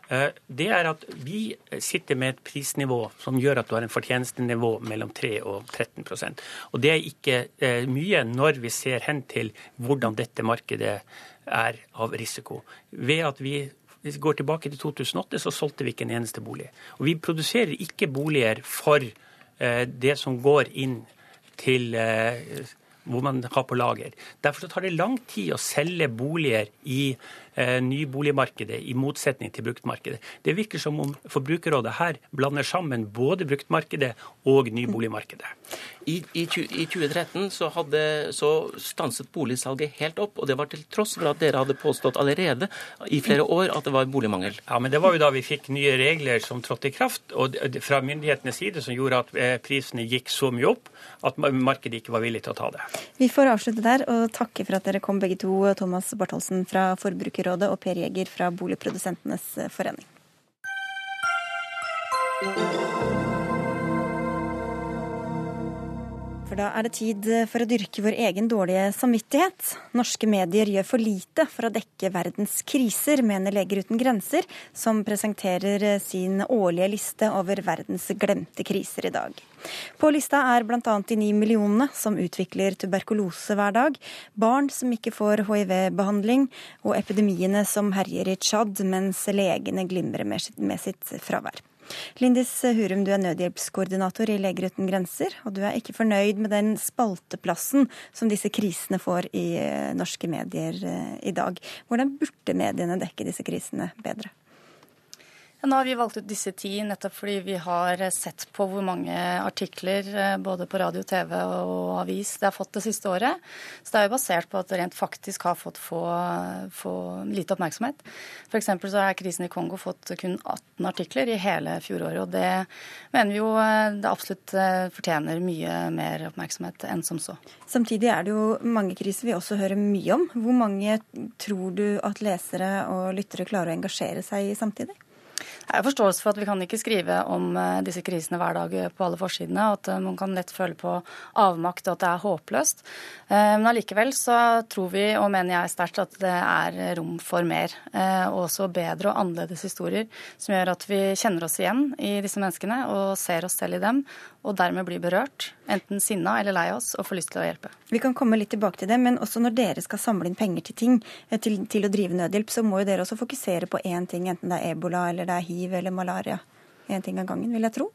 Eh, Det er at vi sitter med et prisnivå som gjør at du har en fortjenestenivå mellom 3 og 13% Og det er ikke eh, mye når vi ser hen til hvordan dette markedet er av risiko. Ved at vi hvis vi går tilbake til 2008, så solgte vi ikke en eneste bolig. Og vi produserer ikke boliger for eh, det som går inn til hvor man har på lager. Derfor tar det lang tid å selge boliger i nyboligmarkedet, i motsetning til bruktmarkedet. Det virker som om Forbrukerrådet her blander sammen både bruktmarkedet og nyboligmarkedet. I, i, I 2013 så, hadde, så stanset boligsalget helt opp, og det var til tross for at dere hadde påstått allerede i flere år at det var boligmangel. Ja, men Det var jo da vi fikk nye regler som trådte i kraft, og fra myndighetenes side som gjorde at eh, prisene gikk så mye opp at markedet ikke var villig til å ta det. Vi får avslutte der og takke for at dere kom begge to, Thomas Bartholsen fra Forbrukerrådet og Per Jeger fra Boligprodusentenes forening. Da er det tid for å dyrke vår egen dårlige samvittighet. Norske medier gjør for lite for å dekke verdens kriser, mener Leger uten grenser, som presenterer sin årlige liste over verdens glemte kriser i dag. På lista er bl.a. de ni millionene som utvikler tuberkulose hver dag, barn som ikke får hiv-behandling, og epidemiene som herjer i Tsjad mens legene glimrer med sitt fravær. Lindis Hurum, du er nødhjelpskoordinator i Leger uten grenser, og du er ikke fornøyd med den spalteplassen som disse krisene får i eh, norske medier eh, i dag. Hvordan burde mediene dekke disse krisene bedre? Nå har vi valgt ut disse ti nettopp fordi vi har sett på hvor mange artikler eh, både på radio, TV og avis det har fått det siste året. Så det er jo basert på at det rent faktisk har fått få, få lite oppmerksomhet. F.eks. så har krisen i Kongo fått kun 18 artikler i hele fjoråret. Og det mener vi jo eh, det absolutt eh, fortjener mye mer oppmerksomhet enn som så. Samtidig er det jo mange kriser vi også hører mye om. Hvor mange tror du at lesere og lyttere klarer å engasjere seg i samtidig? Jeg har forståelse for at vi kan ikke skrive om eh, disse krisene hver dag på alle forsidene, at eh, man kan lett føle på avmakt og at det er håpløst. Eh, Men allikevel så tror vi, og mener jeg sterkt, at det er rom for mer. eh, Og også bedre og annerledes historier som gjør at vi kjenner oss igjen i disse menneskene og ser oss selv i dem, og dermed blir berørt, enten sinna eller lei oss, og får lyst til å hjelpe. Vi kan komme litt tilbake til det, men også når dere skal samle inn penger til ting, eh, til, til å drive nødhjelp, så må jo dere også fokusere på én ting, enten det er ebola eller det er hiv eller malaria. Én ting av gangen, vil jeg tro.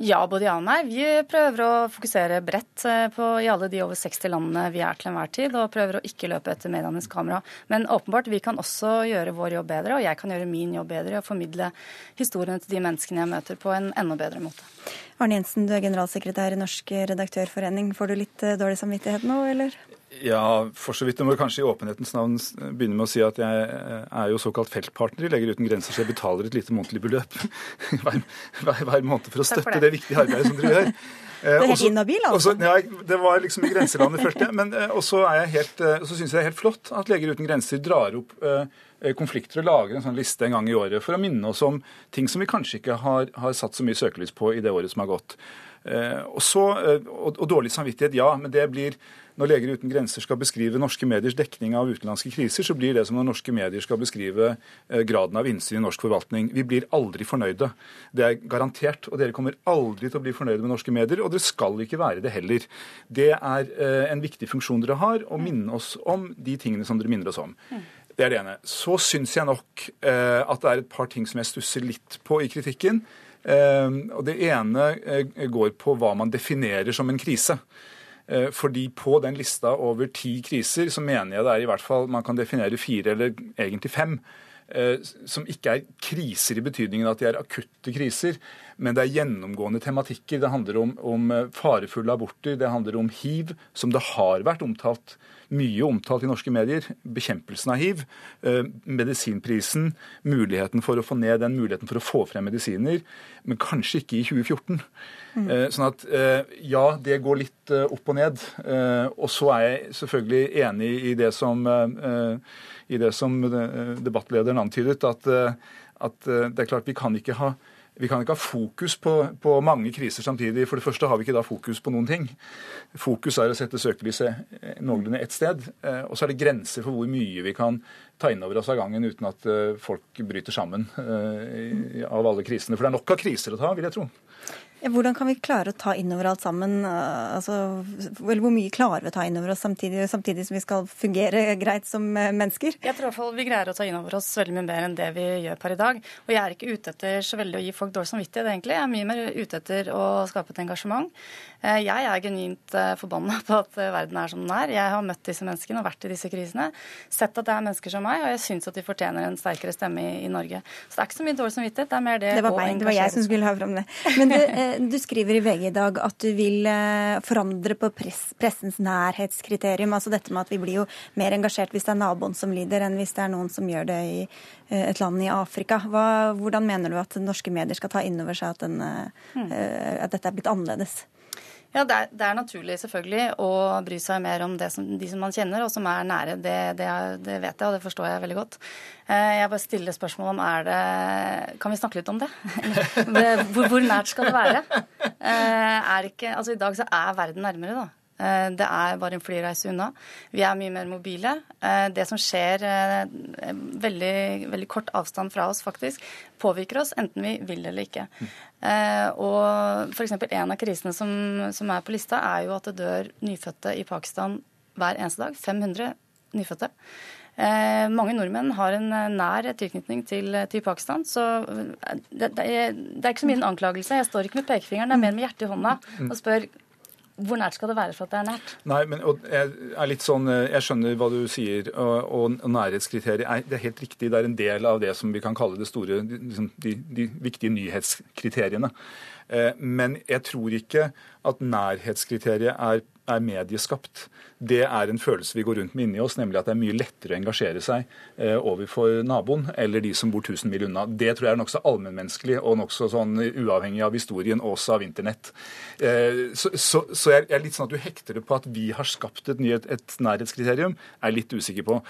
Ja, både ja og nei. Vi prøver å fokusere bredt eh, på, i alle de over 60 landene vi er til enhver tid, og prøver å ikke løpe etter medienes kamera. Men åpenbart, vi kan også gjøre vår jobb bedre, og jeg kan gjøre min jobb bedre å formidle historiene til de menneskene jeg møter, på en enda bedre måte. Arne Jensen, du er generalsekretær i Norsk redaktørforening. Får du litt eh, dårlig samvittighet nå, eller? Ja, for så vidt. Jeg må kanskje i åpenhetens navn begynne med å si at jeg eh, er jo såkalt feltpartner i Leger uten grenser, så jeg betaler et lite månedlig beløp hver, hver, hver, måned for å støtte det. det. viktige arbeidet som dere gjør. Det er helt inhabil, altså. Også, ja, det var liksom i grenselandet, følte jeg. Men eh, også så syns jeg det er helt flott at Leger uten grenser drar opp konflikter og lager en sånn liste en gang i året for å minne oss om ting som vi kanskje ikke har, har satt så mye søkelys på i det året som har gått. Og, så, og, og dårlig samvittighet, ja, men det blir når Leger uten grenser skal beskrive norske mediers dekning av utenlandske kriser, så blir det som når norske medier skal beskrive eh, graden av innsyn i norsk forvaltning. Vi blir aldri fornøyde. Det er garantert. Og dere kommer aldri til å bli fornøyde med norske medier, og dere skal ikke være det heller. Det er eh, en viktig funksjon dere har, å minne oss om de tingene som dere minner oss om. Det er det ene. Så syns jeg nok eh, at det er et par ting som jeg stusser litt på i kritikken. og Det ene går på hva man definerer som en krise. Eh, fordi på den lista over ti kriser, så mener jeg det er i hvert fall man kan definere fire, eller egentlig fem, som ikke er kriser i betydningen at de er akutte kriser, men det er gjennomgående tematikker. Det handler om, om eh, farefulle aborter, det handler om hiv, som det har vært omtalt mye omtalt i norske medier. Bekjempelsen av hiv, medisinprisen, muligheten for å få ned den muligheten for å få frem medisiner, men kanskje ikke i 2014. Mm. Sånn at eh, ja, det går litt eh, opp og ned. Og så er jeg selvfølgelig enig i det som, i det som debattlederen antydet, at, at det er klart vi kan ikke ha vi kan ikke ha fokus på, på, mange kriser samtidig. For det første har vi ikke da fokus på noen ting. Fokus er å sette søkelyset noenlunde ett sted. Og så er det grenser for hvor mye vi kan ta inn over oss av gangen uten at folk bryter sammen av alle krisene. For det er nok av kriser å ta, vil jeg tro. Hvordan kan vi klare å ta innover alt sammen? Eh, altså, eller hvor mye klarer vi å ta innover oss samtidig, samtidig, som vi skal fungere greit som eh, mennesker? Jeg tror i hvert fall vi greier å ta innover oss veldig mye mer enn det vi gjør per i dag. Og jeg er ikke ute etter så veldig å gi folk dårlig samvittighet, egentlig. Jeg er mye mer ute etter å skape et engasjement. Eh, jeg er genuint forbanna på at verden er som den er. Jeg har møtt disse menneskene og vært i disse krisene. Sett at det er mennesker som meg, og jeg syns at de fortjener en sterkere stemme i, i, Norge. Så det er ikke så mye dårlig samvittighet, det er mer det, det var meg, det var jeg som skulle ha fram det. Men du, du skriver i VG i dag at du vil eh, forandre på press, pressens nærhetskriterium. Altså dette med at vi blir jo mer engasjert hvis det er naboen som lider, enn hvis det er noen som gjør det i eh, et land i Afrika. Hva, hvordan mener du at norske medier skal ta inn over seg at, den, mm. at dette er blitt annerledes? Ja, det er, det er, naturlig selvfølgelig å bry seg mer om som, de som man kjenner og som er nære. Det, det, det, vet jeg, og det forstår jeg veldig godt. Eh, jeg bare stiller spørsmål om er det Kan vi snakke litt om det? Hvor, hvor nært skal det være? Eh, er ikke, altså I dag så er verden nærmere, da. Eh, det er bare en flyreise unna. Vi er mye mer mobile. Eh, det som skjer eh, veldig, veldig kort avstand fra oss, faktisk, påvirker oss enten vi vil eller ikke. Og f.eks. en av krisene som, som er på lista, er jo at det dør nyfødte i Pakistan hver eneste dag. 500 nyfødte. Eh, mange nordmenn har en nær tilknytning til, til Pakistan. Så det, det, er, det, er, ikke så en anklagelse. Jeg står ikke med pekefingeren, det er mer med hjertet i hånda og spør hvor nært skal det være for at det er nært? Nei, men jeg sånn, eh, jeg skjønner hva du sier, og, og nærhetskriteriet er, det er helt riktig. Det er en del av det som vi kan kalle det store, liksom, de, de viktige nyhetskriteriene. Eh, men jeg tror ikke at nærhetskriteriet er, er medieskapt det er en følelse vi går rundt med inni oss, nemlig at det er mye lettere å engasjere seg eh, overfor naboen eller de som bor 1000 mil unna. Det tror jeg er nokså allmennmenneskelig og nokså sånn uavhengig av historien, også av internett. Eh, så, så, så, jeg er litt sånn at du hekter det på at vi har skapt et, nyhet, et nærhetskriterium, er jeg litt usikker på.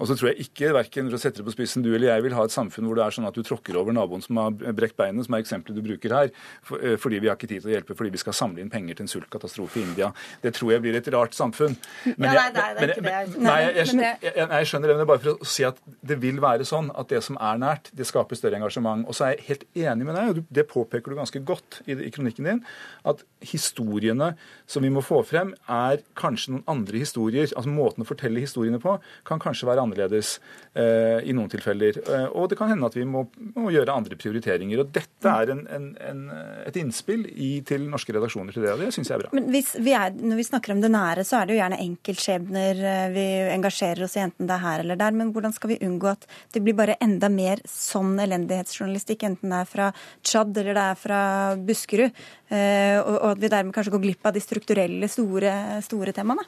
Og så tror jeg ikke, verken for å sette det på spissen, du eller jeg vil ha et samfunn hvor det er sånn at du tråkker over naboen som har brekt beinet, som er eksempelet du bruker her, eh, fordi vi har ikke tid til å hjelpe, fordi vi skal samle inn penger til en sultkatastrofe i India. Det tror jeg blir et rart samfunn. Men ja, nei, det er, det er ikke det. Nei, jeg, jeg, jeg, jeg, skjønner det, men bare for å si at det vil være sånn at det som er nært, det skaper større engasjement. Og så er jeg helt enig med deg, og det påpeker du ganske godt i, i kronikken din, at historiene som vi må få frem, er kanskje noen andre historier. Altså Måten å fortelle historiene på kan kanskje være annerledes eh, i noen tilfeller. Eh, og det kan hende at vi må, må gjøre andre prioriteringer. og Dette er en, en, en, et innspill i, til norske redaksjoner til det, og det syns jeg er bra. Men vi er, Når vi snakker om det nære, så er det jo gjerne enkeltskjebner eh, vi engasjerer oss i, enten det er her eller der. Men hvordan skal vi unngå at det blir bare enda mer sånn elendighetsjournalistikk, enten det er fra Tsjad eller det er fra Buskerud, eh, og at vi dermed kanskje går glipp av de strukturelle, store, store temaene?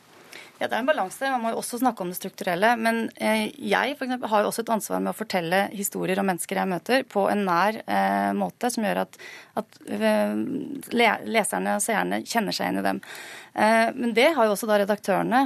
Ja, Det er en balanse. Man må jo også snakke om det strukturelle. Men eh, jeg for eksempel, har jo også et ansvar med å fortelle historier om mennesker jeg møter, på en nær eh, måte som gjør at, at eh, leserne og seerne kjenner seg inn i dem. Eh, men det har jo også da redaktørene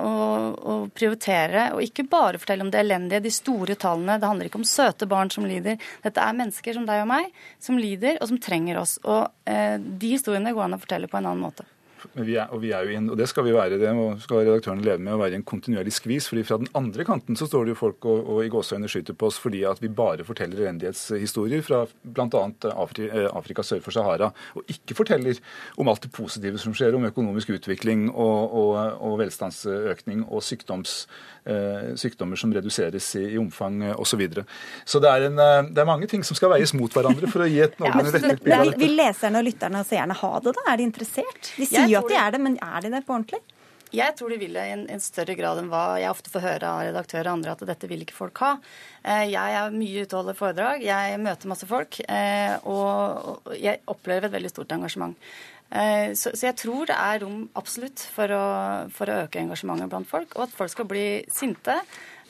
å, å, prioritere, og ikke bare fortelle om det elendige, de store tallene. Det handler ikke om søte barn som lider. Dette er mennesker som deg og meg, som lider, og som trenger oss. Og de historiene går an å fortelle på en annen måte. Vi er, og, vi er jo inn, og det skal vi være, det skal redaktøren leve med, å være i en kontinuerlig skvis. fordi Fra den andre kanten så står det jo folk og, og i gåseøyne skyter på oss fordi at vi bare forteller elendighetshistorier fra bl.a. Afri, eh, Afrika sør for Sahara, og ikke forteller om alt det positive som skjer, om økonomisk utvikling og, og, og velstandsøkning og sykdoms, eh, sykdommer som reduseres i, i omfang eh, osv. Så, videre. så det er, en, eh, det er, mange ting som skal veies mot hverandre for å gi et noenlunde ja, vettug bilde av dette. Vil leserne og lytterne og seerne ha det, da? Er de interessert? De sier jo at de er det, men er de det på ordentlig? Jeg tror de vil det i en, en, større grad enn hva jeg ofte får høre av redaktører og andre, at dette vil ikke folk ha. Eh, jeg er mye ute og holder foredrag, jeg møter masse folk, eh, og jeg opplever et veldig stort engasjement. Eh, så, så jeg tror det er rom absolutt for å, for å øke engasjementet blant folk, og at folk skal bli sinte.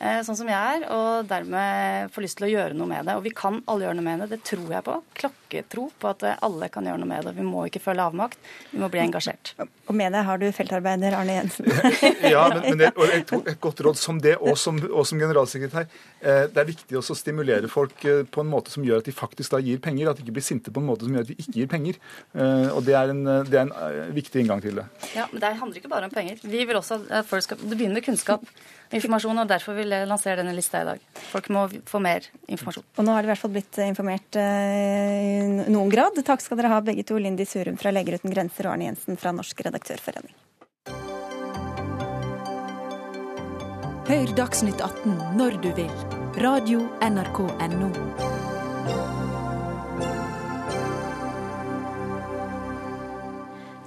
Eh, sånn som jeg er, og dermed får lyst til å gjøre noe med det. Og vi kan alle gjøre noe med det, det tror jeg på. Klokketro på at eh, alle kan gjøre noe med det. Vi må ikke føle avmakt, vi må bli engasjert. Og med deg har du feltarbeider Arne Jensen. ja, men, men det, og et, et, godt råd som det, og som, og som generalsekretær. Eh, det er viktig også å stimulere folk på en måte som gjør at de faktisk da gir penger. At de ikke blir sinte på en måte som gjør at vi ikke gir penger. Og det er en, det er en viktig inngang til det. Ja, men det handler ikke bare om penger. Vi vil også at folk skal, Det begynner med kunnskap informasjon, og derfor vil jeg lansere denne lista i dag. Folk må få mer informasjon. Og nå har de i hvert fall blitt informert eh, i noen grad. Takk skal dere ha begge to, Lindy Surum fra Leger uten grenser og Arne Jensen fra Norsk redaktørforening. Hør Dagsnytt 18 når du vil. Radio NRK Radio.nrk.no.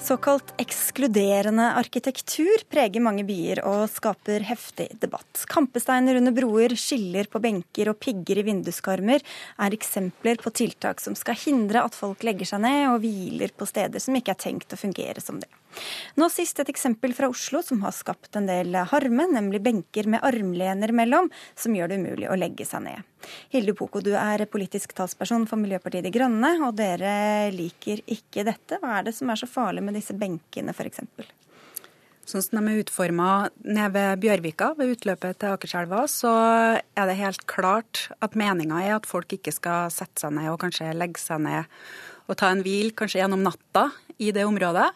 Såkalt ekskluderende arkitektur preger mange byer og skaper heftig debatt. Kampesteiner under broer, skiller på benker og pigger i vinduskarmer er eksempler på tiltak som skal hindre at folk legger seg ned og hviler på steder som ikke er tenkt å fungere som det. Nå sist et eksempel fra Oslo som har skapt en del harme, nemlig benker med armlener mellom, som gjør det umulig å legge seg ned. Hilde Poko, du er politisk talsperson for Miljøpartiet De Grønne, og dere liker ikke dette. Hva er det som er så farlig med disse benkene, f.eks.? Sånn som de er utforma nede ved Bjørvika, ved utløpet til Akerselva, så er det helt klart at meninga er at folk ikke skal sette seg ned og kanskje legge seg ned og ta en hvil, kanskje gjennom natta, i det området.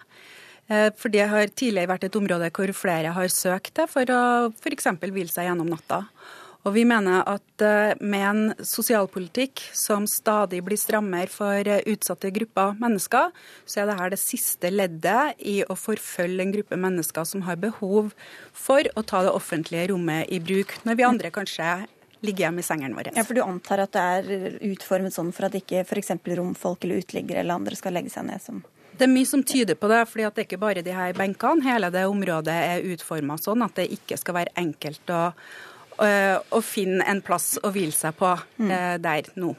Eh, for det har tidligere vært et område hvor flere har søkt til for å f.eks. hvile seg gjennom natta. Og vi mener at eh, med en sosialpolitikk som stadig blir strammere for eh, utsatte grupper mennesker, så er dette det siste leddet i å forfølge en gruppe mennesker som har behov for å ta det offentlige rommet i bruk, når vi andre kanskje ligger hjemme i sengene våre. Ja, For du antar at det er utformet sånn for at ikke f.eks. romfolk eller uteliggere eller andre skal legge seg ned som det er mye som tyder på det, fordi det er ikke bare de her benkene. Hele det området er utforma sånn at det ikke skal være enkelt å, å finne en plass å hvile seg på mm. Eh, der nå.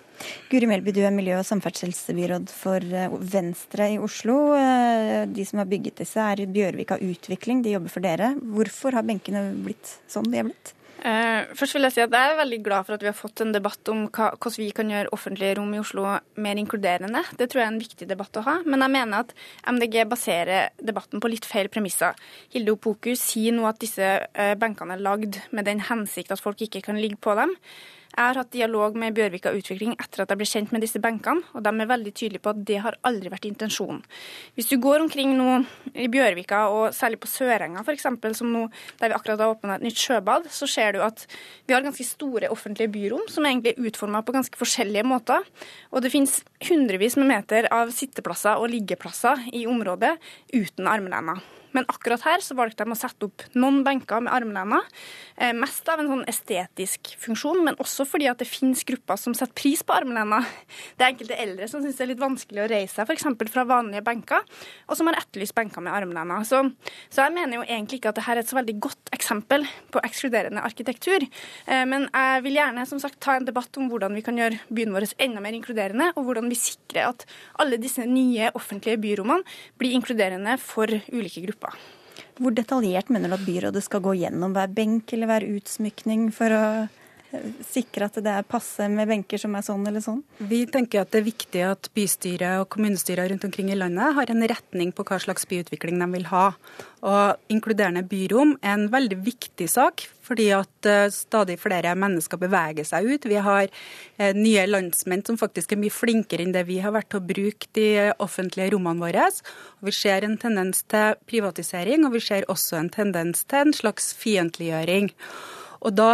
Guri Melby, du er miljø- og samferdselsbyråd for eh, Venstre i Oslo. Eh, de som har bygget disse, er Bjørvika Utvikling. De jobber for dere. Hvorfor har benkene blitt sånn de er blitt? Eh, først vil Jeg si at jeg er veldig glad for at vi har fått en debatt om hvordan vi kan gjøre offentlige rom i Oslo mer inkluderende. Det tror jeg er en viktig debatt å ha. Men jeg mener at MDG baserer debatten på litt feil premisser. Hilde Opoku sier nå at disse eh, benkene er lagd med den hensikt at folk ikke kan ligge på dem. Jeg har hatt dialog med Bjørvika Utvikling etter at jeg ble kjent med disse benkene, og de er veldig tydelige på at det har aldri vært intensjonen. Hvis du går omkring nå i Bjørvika, og særlig på Sørenga f.eks., som nå, der vi akkurat har åpna et nytt sjøbad, så ser du at vi har ganske store offentlige byrom som egentlig er utforma på ganske forskjellige måter. Og det finnes hundrevis med meter av sitteplasser og liggeplasser i området uten armlener. Men akkurat her så valgte de å sette opp noen benker med armlener. Eh, mest av en sånn estetisk funksjon, men også fordi at det finnes grupper som setter pris på armlener. Det er enkelte eldre som syns det er litt vanskelig å reise seg f.eks. fra vanlige benker, og som har etterlyst benker med armlener. Så, så, jeg mener jo egentlig ikke at dette er et så veldig godt eksempel på ekskluderende arkitektur. Eh, men jeg vil gjerne som sagt ta en debatt om hvordan vi kan gjøre byen vår enda mer inkluderende, og hvordan vi sikrer at alle disse nye offentlige byrommene blir inkluderende for ulike grupper gruppa. Hvor detaljert mener du at byrådet skal gå gjennom hver benk eller hver utsmykning for å sikre at det er passe med benker som er sånn eller sånn? Vi tenker at det er viktig at bystyret og kommunestyrer rundt omkring i landet har en retning på hva slags byutvikling de vil ha. Og inkluderende byrom er en veldig viktig sak, fordi at uh, stadig flere mennesker beveger seg ut. Vi har uh, nye landsmenn som faktisk er mye flinkere enn det vi har vært til å bruke de offentlige rommene våre. Og vi ser en tendens til privatisering, og vi ser også en tendens til en slags fiendtliggjøring. Og da,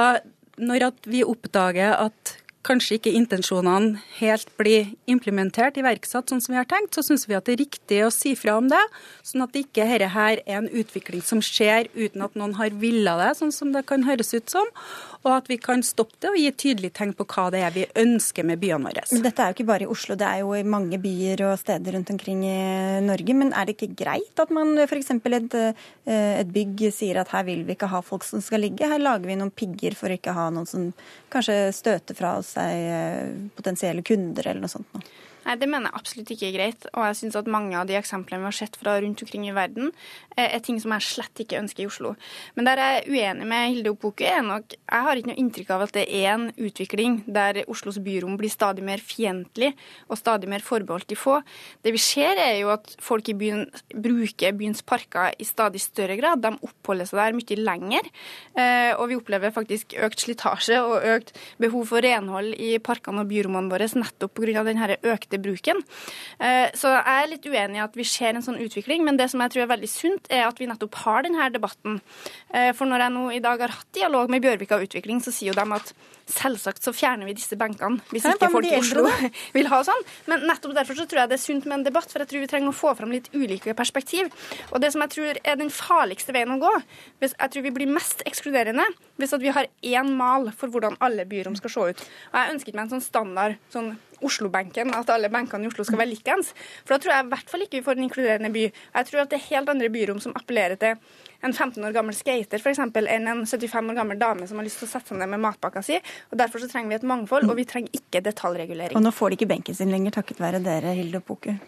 når vi oppdager at kanskje ikke intensjonene helt blir implementert, iverksatt sånn som vi har tenkt, så syns vi at det er riktig å si fra om det, sånn at ikke dette her er en utvikling som skjer uten at noen har villa det, sånn som det kan høres ut som og at vi kan stoppe det og gi tydelig tegn på hva det er vi ønsker med byene våre. Men Dette er jo ikke bare i Oslo, det er jo i mange byer og steder rundt omkring i Norge. Men er det ikke greit at man f.eks. Et, eh, et bygg sier at her vil vi ikke ha folk som skal ligge, her lager vi noen pigger for å ikke ha noen som kanskje støter fra seg eh, potensielle kunder eller noe sånt noe? Nei, Det mener jeg absolutt ikke er greit. Og jeg syns at mange av de eksemplene vi har sett fra rundt omkring i verden, eh, er ting som jeg slett ikke ønsker i Oslo. Men der jeg er uenig med Hilde Opoku, er nok Jeg har ikke noe inntrykk av at det er en utvikling der Oslos byrom blir stadig mer fiendtlig og stadig mer forbeholdt de få. Det vi ser, er jo at folk i byen bruker byens parker i stadig større grad. De oppholder seg der mye lenger. Eh, og vi opplever faktisk økt slitasje og økt behov for renhold i parkene og byrommene våre nettopp pga. denne økte bruken. Eh, så jeg er litt uenig i at vi ser en sånn utvikling, men det som jeg tror er veldig sunt, er at vi nettopp har denne debatten. Eh, for når jeg nå i dag har hatt dialog med Bjørvika Utvikling, så sier jo de at selvsagt så fjerner vi disse benkene hvis ikke folk i Oslo vil ha sånn. Men nettopp derfor så tror jeg det er sunt med en debatt, for jeg tror vi trenger å få fram litt ulike perspektiv. Og det som jeg tror er den farligste veien å gå, hvis jeg tror vi blir mest ekskluderende hvis at vi har én mal for hvordan alle byrom skal se ut. Og jeg ønsker ikke meg en sånn standard sånn Oslo-benken, at alle benkene i Oslo skal være likeens. For da tror jeg i hvert fall ikke vi får en inkluderende by. Jeg tror at det er helt andre byrom som appellerer til en 15 år gammel skater for eksempel, enn en 75 år gammel dame som har lyst til å sette seg ned med matpakka si. Og Derfor så trenger vi et mangfold, og vi trenger ikke detaljregulering. Og nå får de ikke benken sin lenger takket være dere, Hilde Poker.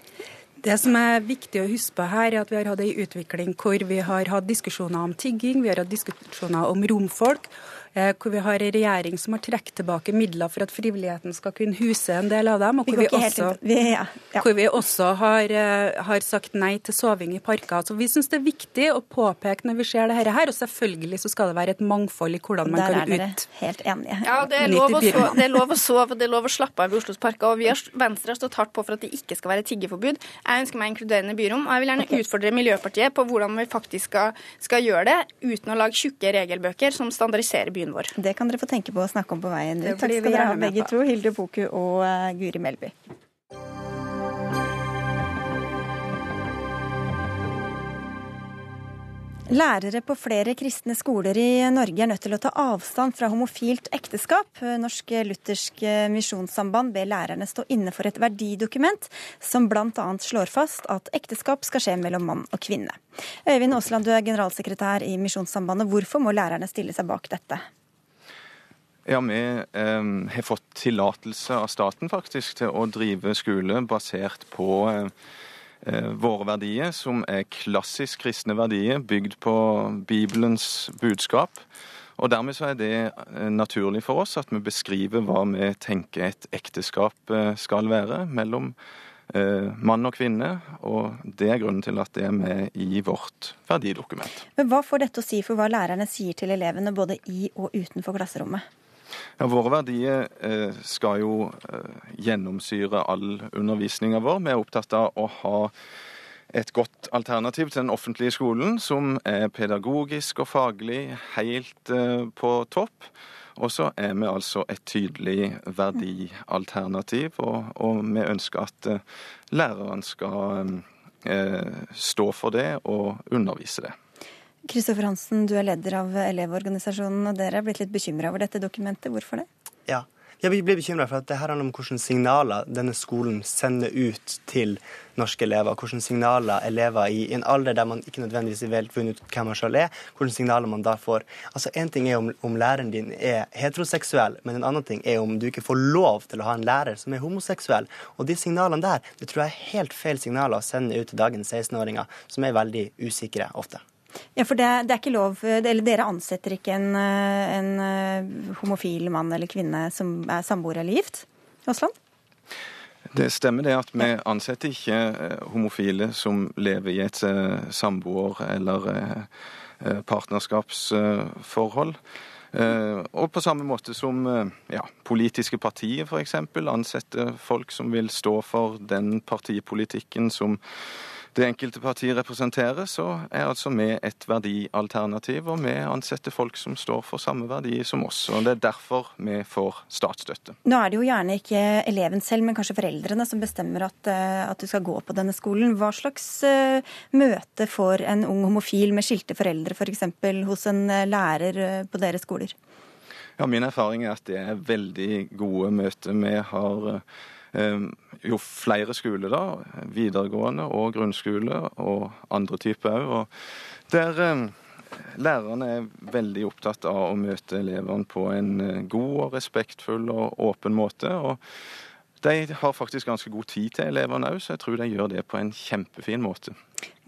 Det som er viktig å huske på her, er at vi har hatt en utvikling hvor vi har hatt diskusjoner om tigging, vi har hatt diskusjoner om romfolk. Eh, hvor vi har en regjering som har trukket tilbake midler for at frivilligheten skal kunne huse en del av dem. Og hvor vi, vi også, vi, ja, ja. Hvor vi også har, eh, har, sagt nei til soving i parker. Så Vi syns det er viktig å påpeke når vi ser dette her. Og selvfølgelig så skal det være et mangfold i hvordan man kan ut... Der er dere helt enige. Ja, det er, lov å sove, det er lov å sove, det er lov å slappe av i Oslos parker. Og vi har, Venstre har stått hardt på for at det ikke skal være tiggeforbud. Jeg ønsker meg inkluderende byrom, og jeg vil gjerne okay. utfordre Miljøpartiet på hvordan vi faktisk skal, skal gjøre det, uten å lage tjukke regelbøker som standardiserer byrom byen vår. Det kan dere få tenke på å snakke om på veien ut. Takk skal dere ha begge to, Hilde Poku og eh, Guri Melby. Lærere på flere kristne skoler i Norge er nødt til å ta avstand fra homofilt ekteskap. Norsk luthersk misjonssamband ber lærerne stå inne for et verdidokument som bl.a. slår fast at ekteskap skal skje mellom mann og kvinne. Øyvind Aasland, du er generalsekretær i Misjonssambandet. Hvorfor må lærerne stille seg bak dette? Ja, Vi eh, har fått tillatelse av staten faktisk til å drive skole basert på eh, våre verdier, som er klassisk kristne verdier, bygd på Bibelens budskap. Og Dermed så er det eh, naturlig for oss at vi beskriver hva vi tenker et ekteskap eh, skal være mellom mann og kvinne. Og det er grunnen til at det er med i vårt verdidokument. Men Hva får dette å si for hva lærerne sier til elevene både i og utenfor klasserommet? Ja, Våre verdier eh, skal jo eh, gjennomsyre all undervisninga vår. Vi er opptatt av å ha et godt alternativ til den offentlige skolen, som er pedagogisk og faglig helt eh, på topp. Og så er vi altså et tydelig verdialternativ, og, og vi ønsker at læreren skal stå for det og undervise det. Kristoffer Hansen, du er leder av Elevorganisasjonen, og dere er blitt litt bekymra over dette dokumentet. Hvorfor det? Ja, jeg blir bekymra for at det her handler om hvilke signaler denne skolen sender ut til norske elever. Hvilke signaler elever i en alder der man ikke nødvendigvis har funnet ut hvem man sjøl er, hvilke signaler man da får. Altså Én ting er om, om, læreren din er heteroseksuell, men en annen ting er om du ikke får lov til å ha en lærer som er homoseksuell. Og de signalene der det tror jeg er helt feil signaler å sende ut til dagens 16-åringer, som er veldig usikre ofte. Ja, for det, det, er ikke lov, eller Dere ansetter ikke en, eh, en eh, homofil mann eller kvinne som er samboer eller gift? Aasland? Det stemmer det at vi ansetter ikke eh, homofile som lever i et samboer- eller partnerskapsforhold. Og på samme måte som ja, politiske partier f.eks. ansetter folk som vil stå for den partipolitikken som det enkelte partiet representerer, så er altså vi et verdialternativ, og vi ansetter folk som står for samme verdi som oss. og Det er derfor vi får statsstøtte. Nå er det jo gjerne ikke eleven selv, men kanskje foreldrene som bestemmer at, eh, at du skal gå på denne skolen. Hva slags uh, møte får en ung homofil med skilte foreldre f.eks. For hos en eh, lærer på deres skoler? Ja, Min erfaring er at det er veldig gode møter. Vi har jo flere skoler, da, videregående og grunnskole, og andre typer òg. Der ehm, lærerne er veldig opptatt av å møte elevene på en eh, god og respektfull og åpen måte. og de har faktisk ganske god tid til elevene òg, så jeg tror de gjør det på en kjempefin måte.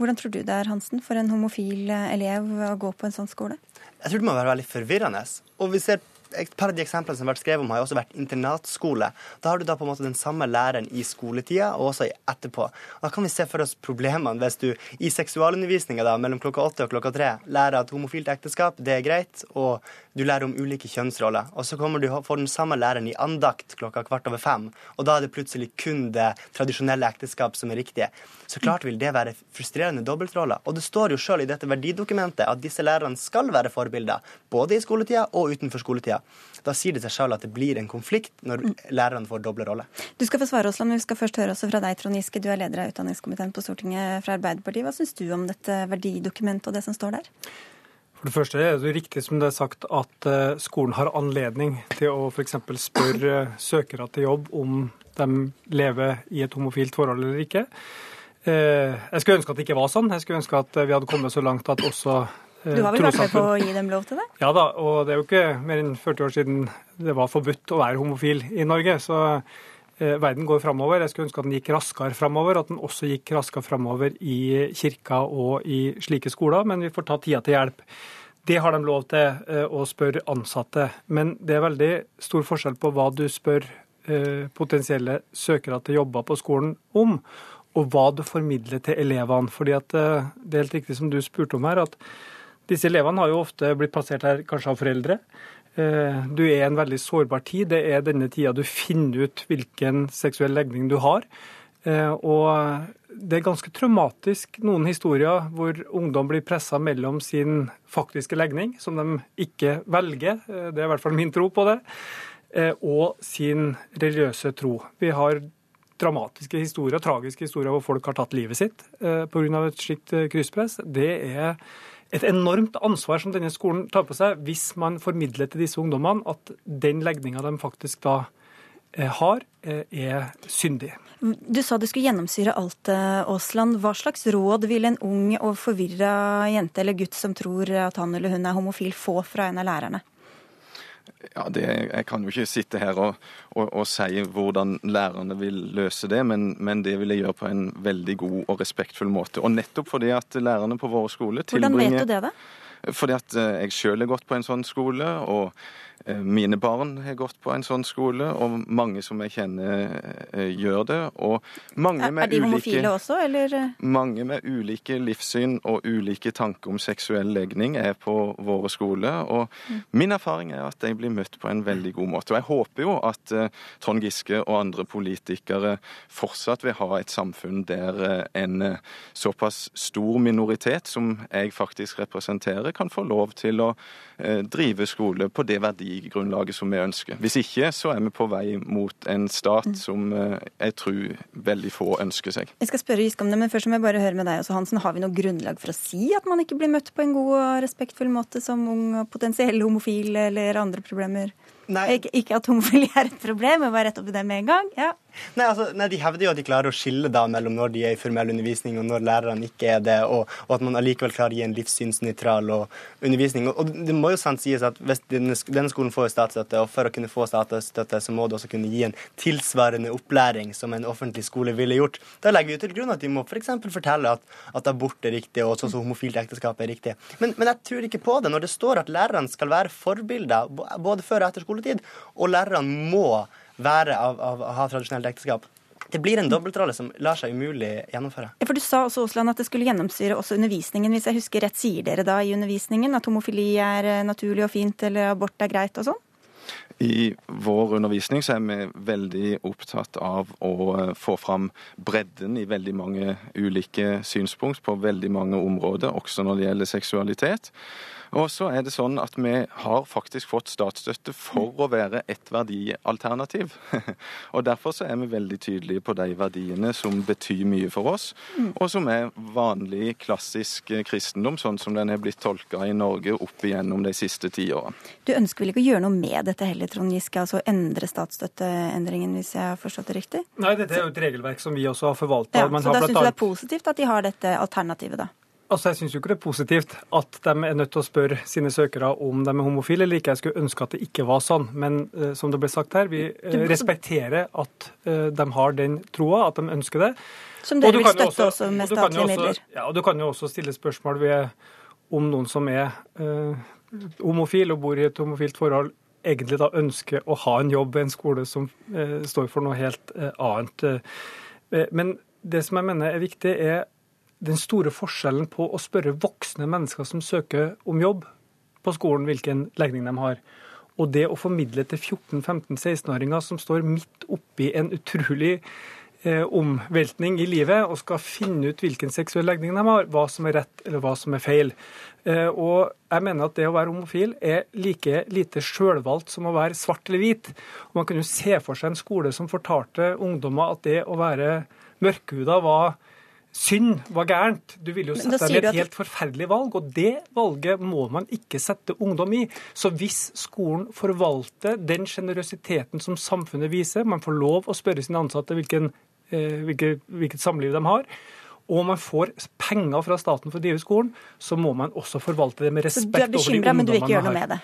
Hvordan tror du det er, Hansen, for en homofil eh, elev å gå på en sånn skole? Jeg tror det må være veldig forvirrende. Og vi ser et par av de eksemplene som har vært skrevet om, har jo også vært internatskole. Da har du da på en måte den samme læreren i skoletida og også etterpå. Da kan vi se for oss problemene hvis du i seksualundervisninga mellom klokka åtte og klokka tre lærer at homofilt ekteskap det er greit, og du lærer om ulike kjønnsroller. Og så kommer du får den samme læreren i andakt klokka kvart over fem, og da er det plutselig kun det tradisjonelle ekteskap som er riktige. Så klart vil det være frustrerende dobbeltroller. Og det står jo sjøl i dette verdidokumentet at disse lærerne skal være forbilder, både i skoletida og utenfor skoletida. Da sier det seg sjøl at det blir en konflikt når mm. lærerne får doble roller. Du skal få svare, Osland, men vi skal først høre også fra deg, Trond Giske. Du er leder av utdanningskomiteen på Stortinget fra Arbeiderpartiet. Hva syns du om dette verdidokumentet og det som står der? For det første er det riktig som det er sagt at eh, skolen har anledning til å f.eks. spørre søkere til jobb om de lever i et homofilt forhold eller ikke. Eh, jeg skulle ønske at det ikke var sånn. Jeg skulle ønske at vi hadde kommet så langt at også du har vel vært med på å gi dem lov til det? Ja da, og det er jo ikke mer enn 40 år siden det var forbudt å være homofil i Norge. Så eh, verden går framover. Jeg skulle ønske at den gikk raskere framover, at den også gikk raskere framover i kirka og i slike skoler, men vi får ta tida til hjelp. Det har de lov til eh, å spørre ansatte, men det er veldig stor forskjell på hva du spør eh, potensielle søkere til jobber på skolen om, og hva du formidler til elevene. Fordi eh, Det er helt riktig som du spurte om her, at disse elevene har jo ofte blitt plassert her kanskje av foreldre. Eh, du er i en veldig sårbar tid. Det er denne tida du finner ut hvilken seksuell legning du har. Eh, og det er ganske traumatisk, noen historier hvor ungdom blir pressa mellom sin faktiske legning, som de ikke velger, eh, det er i hvert fall min tro på det, og sin religiøse tro. Vi har dramatiske historier, tragiske historier hvor folk har tatt livet sitt pga. et slikt krysspress. Det er et enormt ansvar som denne skolen tar på seg hvis man formidler til disse ungdommene at den legninga de faktisk da eh, har, eh, er syndig. Du sa det skulle gjennomsyre alt, eh, Aasland. Hva slags råd vil en ung og forvirra jente eller gutt som tror at han eller hun er homofil, få fra en av lærerne? Ja, det, Jeg kan jo ikke sitte her og, og, og, si hvordan lærerne vil løse det, men, men, det vil jeg gjøre på en veldig god og respektfull måte. Og nettopp fordi at lærerne på våre skoler tilbringer Hvordan vet du det, da? Fordi at eh, jeg sjøl har gått på en sånn skole, og mine barn har gått på en sånn skole, og mange som jeg kjenner eh, gjør det. Og mange med er de homofile ulike, også, eller? Mange med ulike livssyn og ulike tanker om seksuell legning er på våre skoler. Og mm. min erfaring er at de blir møtt på en veldig god måte. Og jeg håper jo at uh, Trond Giske og andre politikere fortsatt vil ha et samfunn der en såpass stor minoritet som jeg faktisk representerer, kan få lov til å drive skole på det verdiet verdigrunnlaget som vi ønsker. Hvis ikke, så er vi på vei mot en stat mm. som eh, jeg tror veldig få ønsker seg. Jeg skal spørre Giske om det, men først må jeg bare høre med deg også, Hansen. Har vi noe grunnlag for å si at man ikke blir møtt på en god og respektfull måte som ung og potensiell homofil eller andre problemer? Nei. ikke, at homofili er et problem, men bare rett opp i det med en gang. Ja. Nei, altså, nei, De hevder jo at de klarer å skille da mellom når de er i formell undervisning og når lærerne ikke er det, og, og at man allikevel klarer å gi en livssynsnøytral undervisning. Og, og, Det må jo sant sies at hvis denne, denne skolen får statsstøtte, og for å kunne få statsstøtte, så må det også kunne gi en tilsvarende opplæring som en offentlig skole ville gjort. Da legger vi jo til grunn at de må f.eks. For fortelle at, at, abort er riktig, og også homofilt ekteskap er riktig. Men, men, jeg tror ikke på det når det står at lærerne skal være forbilder både før og etter skoletid, og lærerne må være av, av å ha tradisjonelt ekteskap. Det blir en dobbeltrolle som lar seg umulig gjennomføre. Ja, for Du sa også Osland, at det skulle gjennomsyre også undervisningen. Hvis jeg husker rett, Sier dere da i undervisningen at homofili er eh, naturlig og fint, eller abort er greit og sånn? I vår undervisning så er vi veldig opptatt av å eh, få fram bredden i veldig mange ulike synspunkt på veldig mange områder, også når det gjelder seksualitet. Og så er det sånn at vi har faktisk fått statsstøtte for å være et verdialternativ. og Derfor så er vi veldig tydelige på de verdiene som betyr mye for oss, mm. og som er vanlig, klassisk kristendom, sånn som den er blitt tolka i Norge opp igjennom de siste ti årene. Du ønsker vel ikke å gjøre noe med dette heller, Trond Giske? Altså endre statsstøtteendringen, hvis jeg har forstått det riktig? Nei, dette er jo et regelverk som vi også har forvalta. Ja, så da syns du det er positivt at de har dette alternativet, da? Altså, Jeg syns jo ikke det er positivt at de er nødt til å spørre sine søkere om de er homofile eller ikke. Jeg skulle ønske at det ikke var sånn. Men uh, som det ble sagt her, vi uh, respekterer at uh, de har den troa, at de ønsker det. Som dere vil støtte også, også med statlige midler. Ja, og Du kan jo også stille spørsmål ved om noen som er homofil og bor i et homofilt forhold, egentlig da ønsker å ha en jobb ved en skole som står for noe helt annet. men det som jeg mener er viktig, er den store forskjellen på å spørre voksne mennesker som søker om jobb på skolen, hvilken legning de har, og det å formidle til 14-15-16-åringer som står midt oppi en utrolig eh, omveltning i livet og skal finne ut hvilken seksuell legning de har, hva som er rett eller hva som er feil. Eh, og jeg mener at det å være homofil er like lite sjølvalgt som å være svart eller hvit. Og man kan jo se for seg en skole som fortalte ungdommer at det å være mørkhuda var synd var gærent. Du vil jo sette deg i et helt forferdelig valg, og det valget må man ikke sette ungdom i. Så hvis skolen forvalter den sjenerøsiteten som samfunnet viser, man får lov å spørre sine ansatte hvilken, eh, hvilket, hvilket samliv de har, og man får penger fra staten for å drive skolen, så må man også forvalte det med respekt. Så du er bekymra, men du vil ikke gjøre noe med det?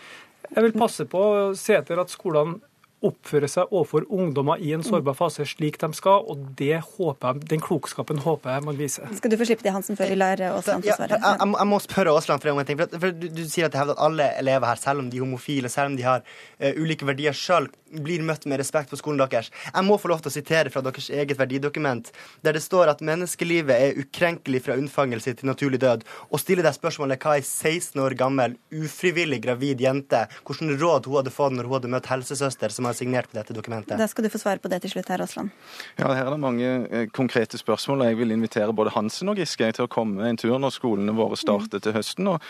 Jeg vil passe på å se etter at skolene oppføre seg overfor ungdommer i en sårbar fase slik de skal, og det håper jeg, den klokskapen håper jeg man viser. Skal du få slippe det, Hansen, før vi lar Aasland få svare? Ja, jeg, jeg, må spørre Aasland for en ting. For, for du, du, sier at det hevder at alle elever her, selv om de er homofile, selv om de har uh, ulike verdier sjøl, blir møtt med respekt på skolen deres. Jeg må få lov til å sitere fra deres eget verdidokument, der det står at menneskelivet er ukrenkelig fra unnfangelse til naturlig død, og stiller deg spørsmålet hva ei 16 år gammel, ufrivillig gravid jente, hvilke råd hun hadde fått når hun hadde møtt helsesøster som har signert på dette dokumentet. Da skal du få svare på det til slutt her, Aasland. Ja, her er det mange eh, konkrete spørsmål, og jeg vil invitere både Hansen og Giske til å komme en tur når skolene våre starter til høsten, og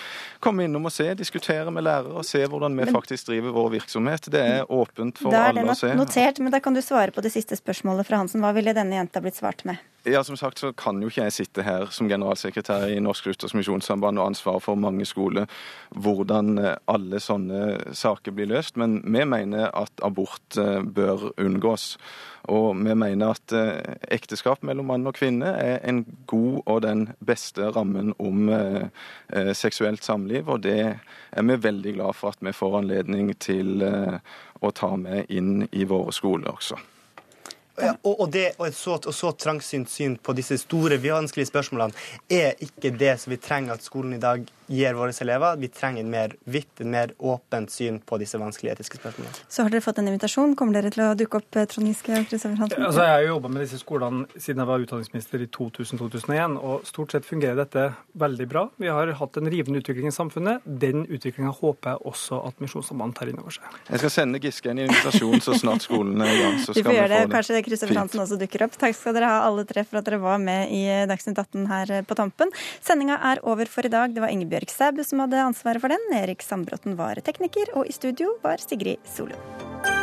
komme innom og se, diskutere med lærere og se hvordan vi faktisk driver vår virksomhet. Det er åpent for for alle å se. Da er det notert, men da kan du svare på det siste spørsmålet fra Hansen. Hva ville denne jenta blitt svart med? Ja, som sagt så kan jo ikke jeg sitte her som generalsekretær i Norsk Luthers Misjonssamband og ansvare for mange skoler hvordan eh, alle sånne saker blir løst, men vi mener at abort eh, bør unngås. Og vi mener at eh, ekteskap mellom mann og kvinne er en god og den beste rammen om seksuelt samliv, og det er vi veldig glad for at vi får anledning til å ta med inn i våre skoler også. Ja, og, og, det, og, et så, og så trangsynt syn på disse store, vanskelige spørsmålene er ikke det som vi trenger at skolen i dag gir våre elever. Vi trenger en mer vidt, en mer åpent syn på disse vanskelige etiske spørsmålene. Så har dere fått en invitasjon. Kommer dere til å dukke opp, Trond Giske og Kristoffer Hansen? Altså, jeg har jo jobba med disse skolene siden jeg var utdanningsminister i 2000-2001, og stort sett fungerer dette veldig bra. Vi har hatt en rivende utvikling i samfunnet. Den utviklinga håper jeg også at Misjonssambandet tar inn over seg. Jeg skal sende Giske en invitasjon så snart skolen er i gang. så Vi skal får vi gjøre det. Kanskje Kristoffer Hansen også dukker opp. Takk skal dere ha alle tre for at dere var med i Dagsnytt 18 her på tampen. Sendinga er over for i dag. Det var Ingebjørg Sæbø som hadde ansvaret for den. Erik Sandbråten var tekniker, og i studio var Sigrid Solund.